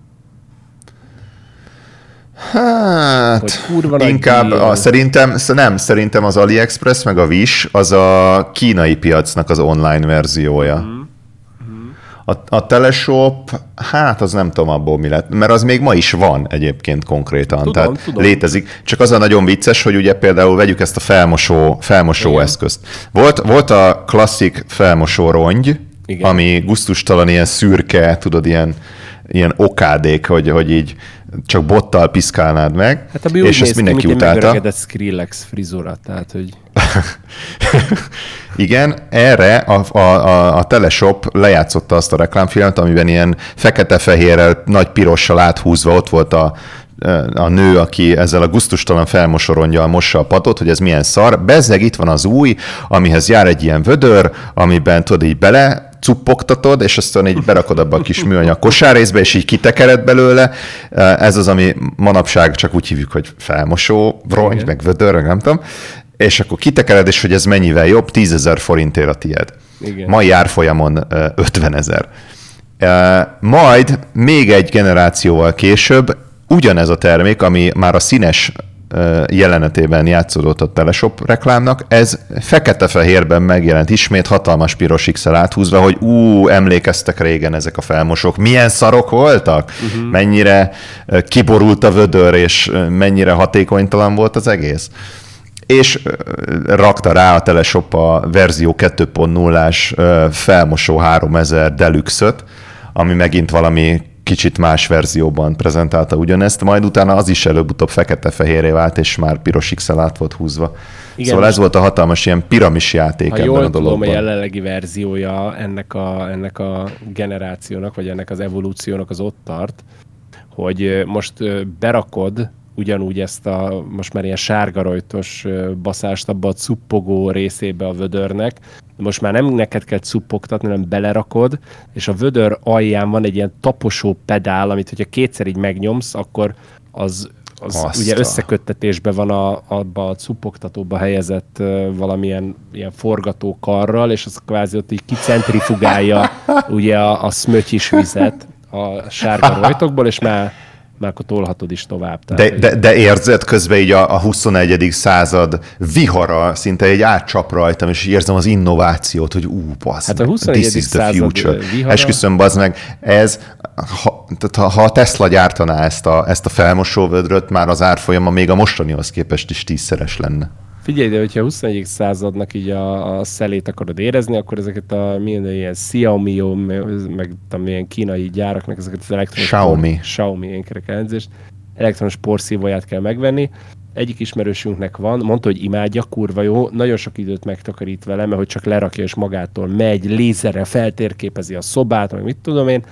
Hát, inkább a, szerintem, nem, szerintem az AliExpress meg a Wish az a kínai piacnak az online verziója. Mm. A, a Teleshop, hát az nem tudom abból mi lett, mert az még ma is van egyébként konkrétan, tudom, tehát tudom. létezik. Csak az a nagyon vicces, hogy ugye például vegyük ezt a felmosó, felmosó Igen. eszközt. Volt, volt a klasszik felmosó rongy, Igen. ami guztustalan ilyen szürke, tudod, ilyen, ilyen okádék, hogy, hogy így csak bottal piszkálnád meg, hát és ezt mindenki ki, utálta. mint Skrillex frizura, tehát hogy... Igen, erre a, a, a, a Teleshop lejátszotta azt a reklámfilmet, amiben ilyen fekete-fehérrel, nagy pirossal áthúzva ott volt a, a nő, aki ezzel a guztustalan felmosoronja mossa a padot, hogy ez milyen szar. Bezzeg itt van az új, amihez jár egy ilyen vödör, amiben tudod így bele cuppogtatod, és aztán így berakod abba a kis műanyag kosárrészbe, és így kitekered belőle. Ez az, ami manapság csak úgy hívjuk, hogy felmosó, rongy, Igen. meg vödör, nem tudom. És akkor kitekered, és hogy ez mennyivel jobb, 10 ezer forintért a tied. Igen. Mai árfolyamon 50 ezer. Majd még egy generációval később ugyanez a termék, ami már a színes jelenetében játszódott a Teleshop reklámnak, ez fekete-fehérben megjelent ismét hatalmas piros x áthúzva, hogy ú, emlékeztek régen ezek a felmosók, milyen szarok voltak, uh-huh. mennyire kiborult a vödör, és mennyire hatékonytalan volt az egész? És rakta rá a Teleshop a verzió 2.0-ás felmosó 3000 deluxe ami megint valami kicsit más verzióban prezentálta ugyanezt, majd utána az is előbb-utóbb fekete-fehéré vált, és már piros x át volt húzva. Igen, szóval ez volt a hatalmas ilyen piramis játék ha ebben jól a dologban. tudom, a jelenlegi verziója ennek a, ennek a generációnak, vagy ennek az evolúciónak az ott tart, hogy most berakod ugyanúgy ezt a most már ilyen sárgarojtos baszást abba a cuppogó részébe a vödörnek, most már nem neked kell cuppogtatni, hanem belerakod, és a vödör alján van egy ilyen taposó pedál, amit hogyha kétszer így megnyomsz, akkor az, az ugye összeköttetésben van a, abba a cuppogtatóba helyezett uh, valamilyen ilyen forgató karral, és az kvázi ott így kicentrifugálja ugye a, a smötyis vizet a sárga rajtokból, és már már akkor tolhatod is tovább. Tehát, de, de, de érzed közben így a, a 21. század vihara szinte egy átcsap rajtam, és érzem az innovációt, hogy ú, basz, hát a 21. this is the future. Vihara... Esküszöm, bazd meg, ez, ha, tehát ha a Tesla gyártaná ezt a, ezt a felmosóvödröt, már az árfolyama még a mostanihoz képest is tízszeres lenne. Figyelj, de hogyha a 21. századnak így a, a szelét akarod érezni, akkor ezeket a milyen ilyen Xiaomi, meg tudom, ilyen kínai gyáraknak ezeket az elektronos... Xiaomi. Por, Xiaomi, én kerek elnézést. Elektronos porszívóját kell megvenni. Egyik ismerősünknek van, mondta, hogy imádja, kurva jó, nagyon sok időt megtakarít vele, mert hogy csak lerakja és magától megy, lézerre feltérképezi a szobát, meg mit tudom én,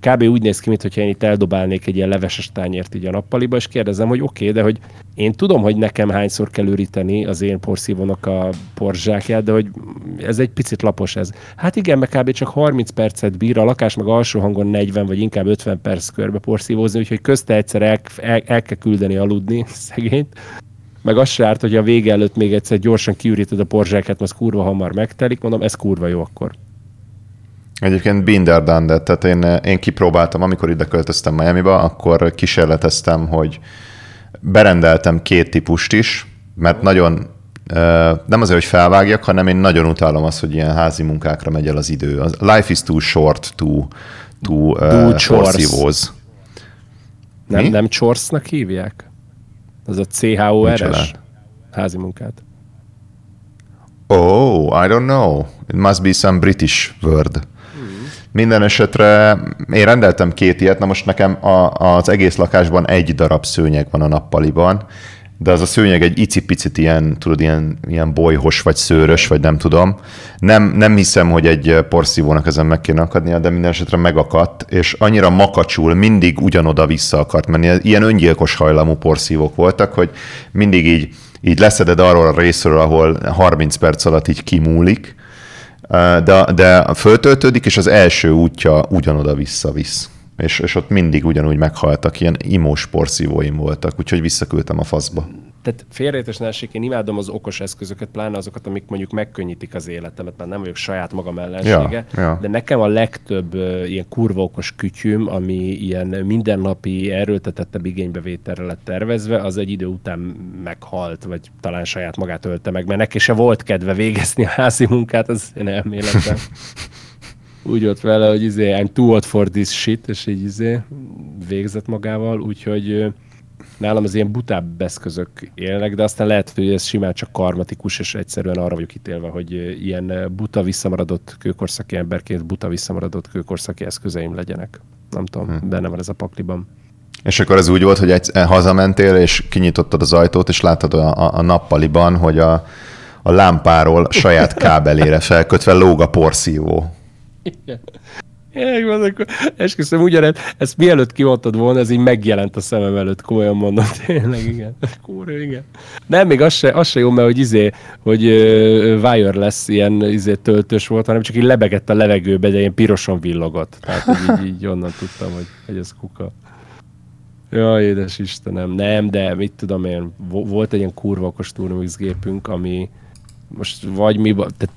kb. úgy néz ki, mintha én itt eldobálnék egy ilyen leveses tányért így a nappaliba, és kérdezem, hogy oké, okay, de hogy én tudom, hogy nekem hányszor kell üríteni az én porszívónak a porzsákját, de hogy ez egy picit lapos ez. Hát igen, meg kb. csak 30 percet bír, a lakás meg alsó hangon 40 vagy inkább 50 perc körbe porszívózni, úgyhogy közte egyszer el, el, el kell küldeni aludni szegényt. Meg az se árt, hogy a vége előtt még egyszer gyorsan kiüríted a porzsákat, az kurva hamar megtelik, mondom, ez kurva jó akkor. Egyébként Binder done tehát én, én kipróbáltam, amikor ide költöztem Miami-ba, akkor kísérleteztem, hogy berendeltem két típust is, mert nagyon nem azért, hogy felvágjak, hanem én nagyon utálom azt, hogy ilyen házi munkákra megy el az idő. Life is too short to, to uh, porszívóz. Nem, nem csorsznak hívják? Az a CHORS házi munkát. Oh, I don't know. It must be some British word. Minden esetre én rendeltem két ilyet, na most nekem a, az egész lakásban egy darab szőnyeg van a nappaliban, de az a szőnyeg egy icipicit ilyen, tudod, ilyen, ilyen bolyhos, vagy szőrös, vagy nem tudom. Nem, nem hiszem, hogy egy porszívónak ezen meg kéne akadnia, de minden esetre megakadt, és annyira makacsul, mindig ugyanoda vissza akart menni. Ilyen öngyilkos hajlamú porszívók voltak, hogy mindig így, így leszeded arról a részről, ahol 30 perc alatt így kimúlik, de, de föltöltődik, és az első útja ugyanoda visszavisz. És, és ott mindig ugyanúgy meghaltak, ilyen imós porszívóim voltak, úgyhogy visszaküldtem a faszba tehát félrejétes ne essék, én imádom az okos eszközöket, pláne azokat, amik mondjuk megkönnyítik az életemet, mert nem vagyok saját magam ellensége, ja, ja. de nekem a legtöbb uh, ilyen kurva okos kütyüm, ami ilyen mindennapi erőltetettebb igénybevételre lett tervezve, az egy idő után meghalt, vagy talán saját magát ölte meg, mert neki se volt kedve végezni a házi munkát, az én elméletem. úgy volt vele, hogy izé, I'm too old for this shit, és így izé végzett magával, úgyhogy nálam az ilyen butább eszközök élnek, de aztán lehet, hogy ez simán csak karmatikus, és egyszerűen arra vagyok ítélve, hogy ilyen buta visszamaradott kőkorszaki emberként buta visszamaradott kőkorszaki eszközeim legyenek. Nem tudom, hmm. benne van ez a pakliban. És akkor ez úgy volt, hogy egy, hazamentél, és kinyitottad az ajtót, és láttad a, a, a nappaliban, hogy a, a lámpáról saját kábelére felkötve lóg a porszívó. Igen. Esküszöm ugyanez, ezt mielőtt kimondtad volna, ez így megjelent a szemem előtt, komolyan mondom, tényleg, igen. Kúrő, igen. Nem, még az se, az se jó, mert hogy izé, hogy uh, wireless ilyen izé töltős volt, hanem csak így lebegett a levegőbe, de ilyen pirosan villogott. Tehát így, így onnan tudtam, hogy, hogy ez kuka. Ja, édes Istenem, nem, de mit tudom én, volt egy ilyen kurva okos gépünk, ami most vagy mi, tehát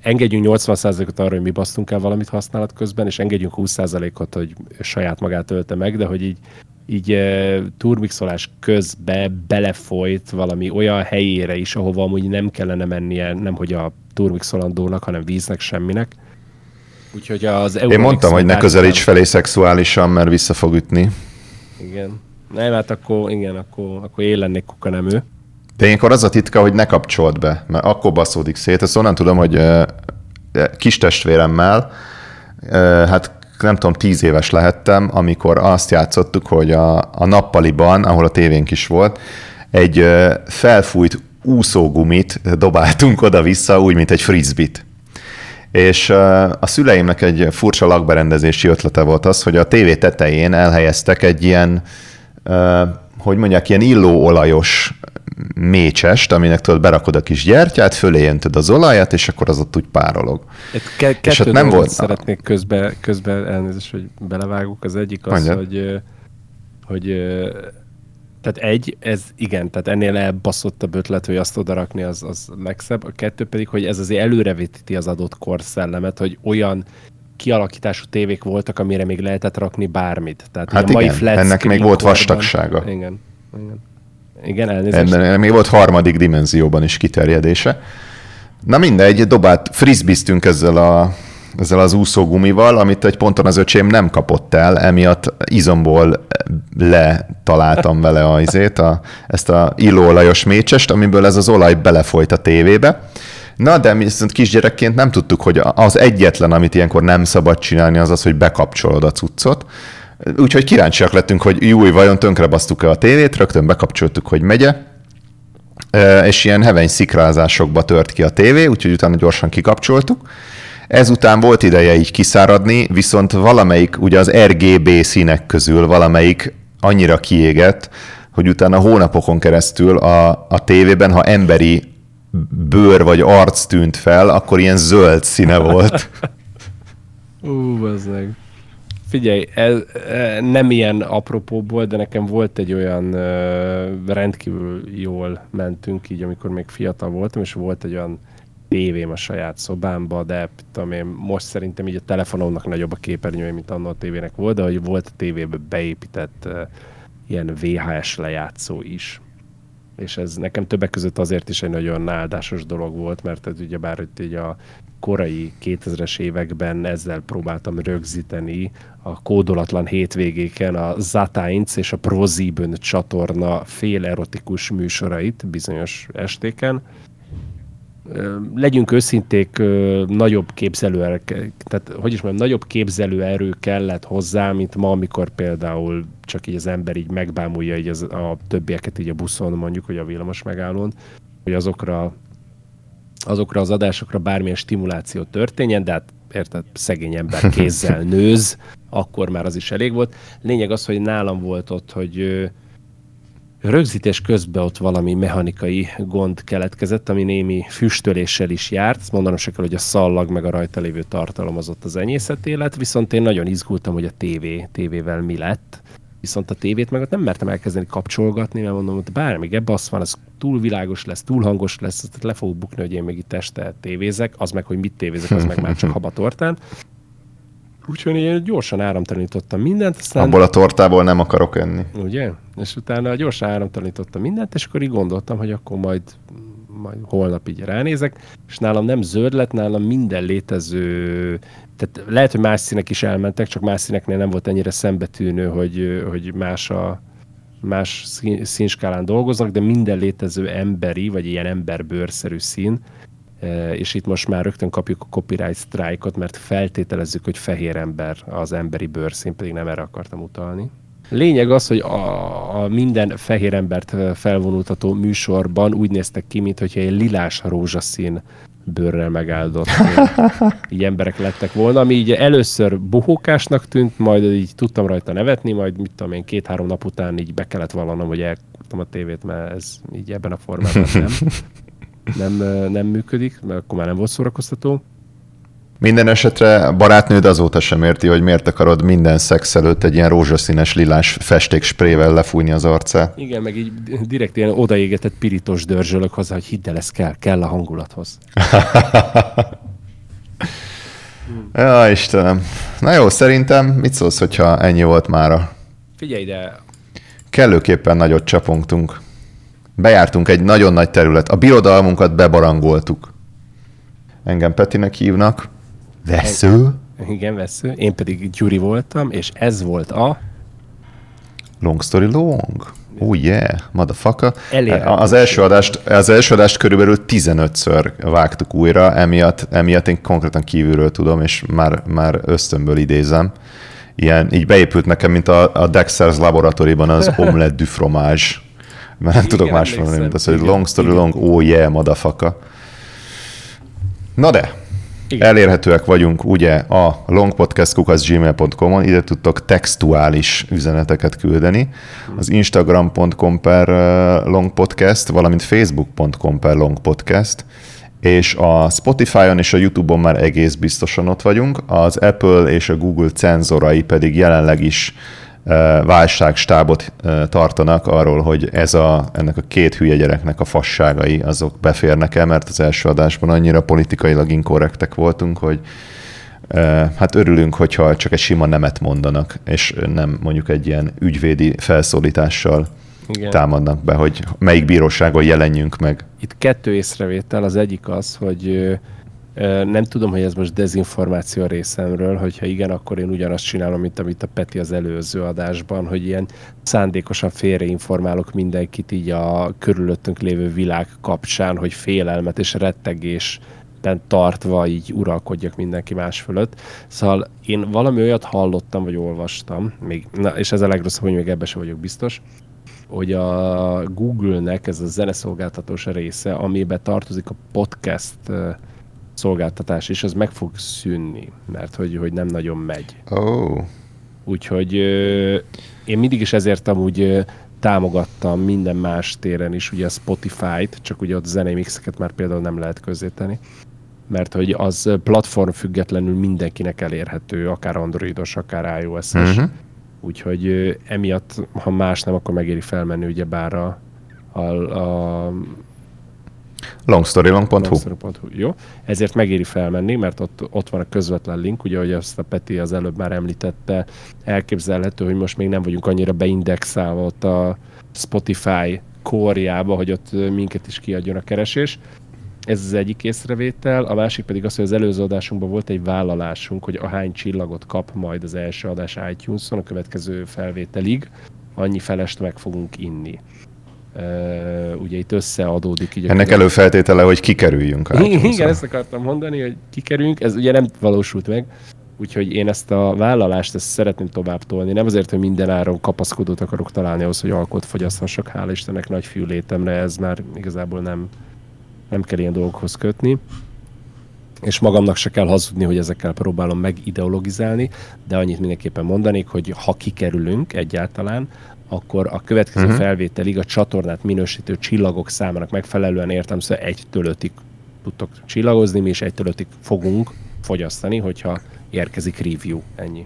engedjünk 80%-ot arra, hogy mi basztunk el valamit használat közben, és engedjünk 20%-ot, hogy saját magát ölte meg, de hogy így, így e, turmixolás közbe belefolyt valami olyan helyére is, ahova amúgy nem kellene mennie, nem hogy a turmixolandónak, hanem víznek, semminek. Úgyhogy az Én mondtam, hogy ne közelíts felé szexuálisan, mert vissza fog ütni. Igen. Nem, hát akkor, igen, akkor, akkor én lennék kukanemű. De ilyenkor az a titka, hogy ne kapcsolt be, mert akkor baszódik szét. Ezt onnan tudom, hogy kis testvéremmel, hát nem tudom, tíz éves lehettem, amikor azt játszottuk, hogy a, a nappaliban, ahol a tévénk is volt, egy felfújt úszógumit dobáltunk oda-vissza, úgy, mint egy frisbit. És a szüleimnek egy furcsa lakberendezési ötlete volt az, hogy a tévé tetején elhelyeztek egy ilyen, hogy mondják, ilyen illóolajos mécsest, aminek tudod, berakod a kis gyertyát, fölé jöntöd az olajat, és akkor az ott úgy párolog. Ke- és ott nem volt... Szeretnék közbe, közbe elnézést, hogy belevágok. Az egyik az, Mondjad. hogy, hogy tehát egy, ez igen, tehát ennél elbaszottabb ötlet, hogy azt odarakni, az, az legszebb. A kettő pedig, hogy ez azért előrevetíti az adott korszellemet, hogy olyan kialakítású tévék voltak, amire még lehetett rakni bármit. Tehát hát a mai flat ennek még volt vastagsága. Igen, igen. Igen, elnézést. Ennek még volt harmadik dimenzióban is kiterjedése. Na mindegy, dobát, frisbiztünk ezzel a ezzel az úszógumival, amit egy ponton az öcsém nem kapott el, emiatt izomból letaláltam vele a, izét, a, ezt a illóolajos mécsest, amiből ez az olaj belefolyt a tévébe. Na, de mi viszont kisgyerekként nem tudtuk, hogy az egyetlen, amit ilyenkor nem szabad csinálni, az az, hogy bekapcsolod a cuccot. Úgyhogy kíváncsiak lettünk, hogy jó, vajon tönkrebasztuk-e a tévét, rögtön bekapcsoltuk, hogy megye, és ilyen heveny szikrázásokba tört ki a tévé, úgyhogy utána gyorsan kikapcsoltuk. Ezután volt ideje így kiszáradni, viszont valamelyik, ugye az RGB színek közül valamelyik annyira kiégett, hogy utána hónapokon keresztül a, a tévében, ha emberi bőr vagy arc tűnt fel, akkor ilyen zöld színe volt. Ú, bazdmeg. Figyelj, ez, nem ilyen apropóból, de nekem volt egy olyan rendkívül jól mentünk így, amikor még fiatal voltam, és volt egy olyan tévém a saját szobámba, de tudom én, most szerintem így a telefonomnak nagyobb a képernyője, mint annak a tévének volt, de hogy volt a tévébe beépített uh, ilyen VHS lejátszó is. És ez nekem többek között azért is egy nagyon áldásos dolog volt, mert ez ugye bár hogy így a korai 2000-es években ezzel próbáltam rögzíteni a kódolatlan hétvégéken a Zatainc és a ProSieben csatorna fél erotikus műsorait bizonyos estéken, legyünk őszinték, nagyobb képzelő, tehát hogy is mondjam, nagyobb képzelőerő kellett hozzá, mint ma, amikor például csak így az ember így megbámulja így az, a többieket így a buszon, mondjuk, hogy a villamos megállón, hogy azokra, azokra az adásokra bármilyen stimuláció történjen, de hát érted, szegény ember kézzel nőz, akkor már az is elég volt. Lényeg az, hogy nálam volt ott, hogy Rögzítés közben ott valami mechanikai gond keletkezett, ami némi füstöléssel is járt. Mondanom se kell, hogy a szallag meg a rajta lévő tartalom az ott az enyészeté lett, viszont én nagyon izgultam, hogy a tévé, tévével mi lett. Viszont a tévét meg ott nem mertem elkezdeni kapcsolgatni, mert mondom, hogy bármi ebbe az van, az túl világos lesz, túl hangos lesz, le fogok bukni, hogy én még itt este tévézek, az meg, hogy mit tévézek, az meg már csak habatortán. Úgyhogy én gyorsan áramtalanítottam mindent. Aztán... Abból a tortából nem akarok enni. Ugye? És utána gyorsan áramtalanítottam mindent, és akkor így gondoltam, hogy akkor majd, majd holnap így ránézek, és nálam nem zöld lett, nálam minden létező, tehát lehet, hogy más színek is elmentek, csak más színeknél nem volt ennyire szembetűnő, hogy, hogy más a, más színskálán dolgoznak, de minden létező emberi, vagy ilyen emberbőrszerű szín, és itt most már rögtön kapjuk a copyright strike-ot, mert feltételezzük, hogy fehér ember az emberi bőrszín, pedig nem erre akartam utalni. Lényeg az, hogy a, a minden fehér embert felvonultató műsorban úgy néztek ki, mintha egy lilás rózsaszín bőrrel megáldott így emberek lettek volna, ami így először buhókásnak tűnt, majd így tudtam rajta nevetni, majd mit tudom én, két-három nap után így be kellett vallanom, hogy elkaptam a tévét, mert ez így ebben a formában nem nem, nem működik, mert akkor már nem volt szórakoztató. Minden esetre barátnőd azóta sem érti, hogy miért akarod minden szex előtt egy ilyen rózsaszínes lilás festéksprével lefújni az arcát. Igen, meg így direkt ilyen odaégetett pirítos dörzsölök hozzá, hogy hidd el, ez kell, kell a hangulathoz. ja, Istenem. Na jó, szerintem mit szólsz, hogyha ennyi volt mára? Figyelj, de... Kellőképpen nagyot csapongtunk. Bejártunk egy nagyon nagy terület. A birodalmunkat bebarangoltuk. Engem Petinek hívnak. Vesző. Igen, vesző. Én pedig Gyuri voltam, és ez volt a... Long story long. Oh yeah, motherfucker. Az első, adást, az első adást körülbelül 15-ször vágtuk újra, emiatt, emiatt én konkrétan kívülről tudom, és már, már ösztönből idézem. Ilyen, így beépült nekem, mint a, a Dexter's Laboratoriban az omelette du fromage. Mert nem igen, tudok más mondani, mint az, hogy long story igen. long, oh yeah, motherfucker. Na de, igen. Elérhetőek vagyunk ugye a longpodcast.gmail.com-on, ide tudtok textuális üzeneteket küldeni. Az instagram.com per longpodcast, valamint facebook.com per longpodcast, és a Spotify-on és a YouTube-on már egész biztosan ott vagyunk, az Apple és a Google cenzorai pedig jelenleg is válságstábot tartanak arról, hogy ez a, ennek a két hülye gyereknek a fasságai azok beférnek-e, mert az első adásban annyira politikailag inkorrektek voltunk, hogy hát örülünk, hogyha csak egy sima nemet mondanak, és nem mondjuk egy ilyen ügyvédi felszólítással Igen. támadnak be, hogy melyik bíróságon jelenjünk meg. Itt kettő észrevétel, az egyik az, hogy nem tudom, hogy ez most dezinformáció részemről, hogyha igen, akkor én ugyanazt csinálom, mint amit a Peti az előző adásban, hogy ilyen szándékosan félreinformálok mindenkit így a körülöttünk lévő világ kapcsán, hogy félelmet és rettegés tartva így uralkodjak mindenki más fölött. Szóval én valami olyat hallottam, vagy olvastam, még, na, és ez a legrosszabb, hogy még ebbe sem vagyok biztos, hogy a Google-nek ez a zeneszolgáltatós része, amiben tartozik a podcast szolgáltatás, és az meg fog szűnni, mert hogy, hogy nem nagyon megy. Oh. Úgyhogy én mindig is ezért amúgy támogattam minden más téren is, ugye a Spotify-t, csak ugye ott zenei mixeket már például nem lehet közzéteni, mert hogy az platform függetlenül mindenkinek elérhető, akár androidos, akár iOS-es. Uh-huh. Úgyhogy emiatt, ha más nem, akkor megéri felmenni ugye bár a, a, a Longstorylong.hu. Longstory.hu. Jó, ezért megéri felmenni, mert ott, ott van a közvetlen link, ugye, hogy azt a Peti az előbb már említette, elképzelhető, hogy most még nem vagyunk annyira beindexálva ott a Spotify kórjába, hogy ott minket is kiadjon a keresés. Ez az egyik észrevétel, a másik pedig az, hogy az előző adásunkban volt egy vállalásunk, hogy ahány csillagot kap majd az első adás iTunes-on a következő felvételig, annyi felest meg fogunk inni. Ugye itt összeadódik. Így Ennek előfeltétele, hogy kikerüljünk át. Igen, ezt akartam mondani, hogy kikerüljünk, ez ugye nem valósult meg, úgyhogy én ezt a vállalást ezt szeretném tovább tolni. Nem azért, hogy minden áron kapaszkodót akarok találni ahhoz, hogy alkot fogyaszthassak, hála Istennek nagy fiú létemre, ez már igazából nem, nem kell ilyen dolgokhoz kötni és magamnak se kell hazudni, hogy ezekkel próbálom megideologizálni, de annyit mindenképpen mondanék, hogy ha kikerülünk egyáltalán, akkor a következő uh-huh. felvételig a csatornát minősítő csillagok számának megfelelően értem, szóval egytől ötig tudtok csillagozni, mi is egytől ötig fogunk fogyasztani, hogyha érkezik review, ennyi.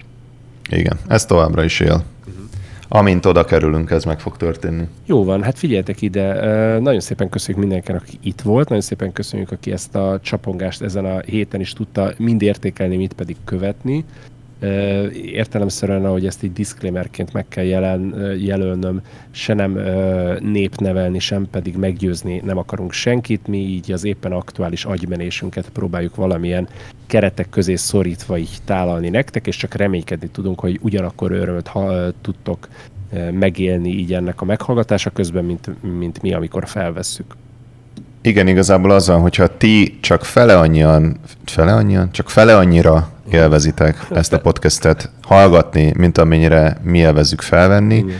Igen, ez továbbra is él. Uh-huh. Amint oda kerülünk, ez meg fog történni. Jó van, hát figyeljetek ide, nagyon szépen köszönjük mindenkinek, aki itt volt, nagyon szépen köszönjük, aki ezt a csapongást ezen a héten is tudta mind értékelni, mit pedig követni értelemszerűen, ahogy ezt így disclaimerként meg kell jelen, jelölnöm, se nem népnevelni, sem pedig meggyőzni nem akarunk senkit, mi így az éppen aktuális agymenésünket próbáljuk valamilyen keretek közé szorítva így tálalni nektek, és csak reménykedni tudunk, hogy ugyanakkor örömöt ha, tudtok megélni így ennek a meghallgatása közben, mint, mint mi, amikor felvesszük. Igen, igazából az van, hogyha ti csak fele annyian, fele annyian, csak fele annyira élvezitek ezt a podcastet hallgatni, mint amennyire mi élvezzük felvenni, Igen.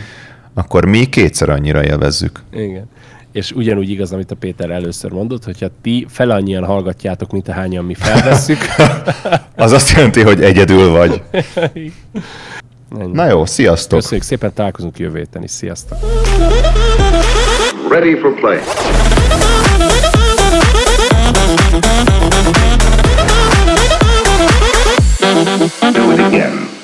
akkor mi kétszer annyira élvezzük. Igen. És ugyanúgy igaz, amit a Péter először mondott, hogyha ti fele annyian hallgatjátok, mint ahányan mi felvesszük. az azt jelenti, hogy egyedül vagy. Ennyi. Na jó, sziasztok! Köszönjük szépen, találkozunk jövő héten is. Sziasztok! Ready for play. Do it again.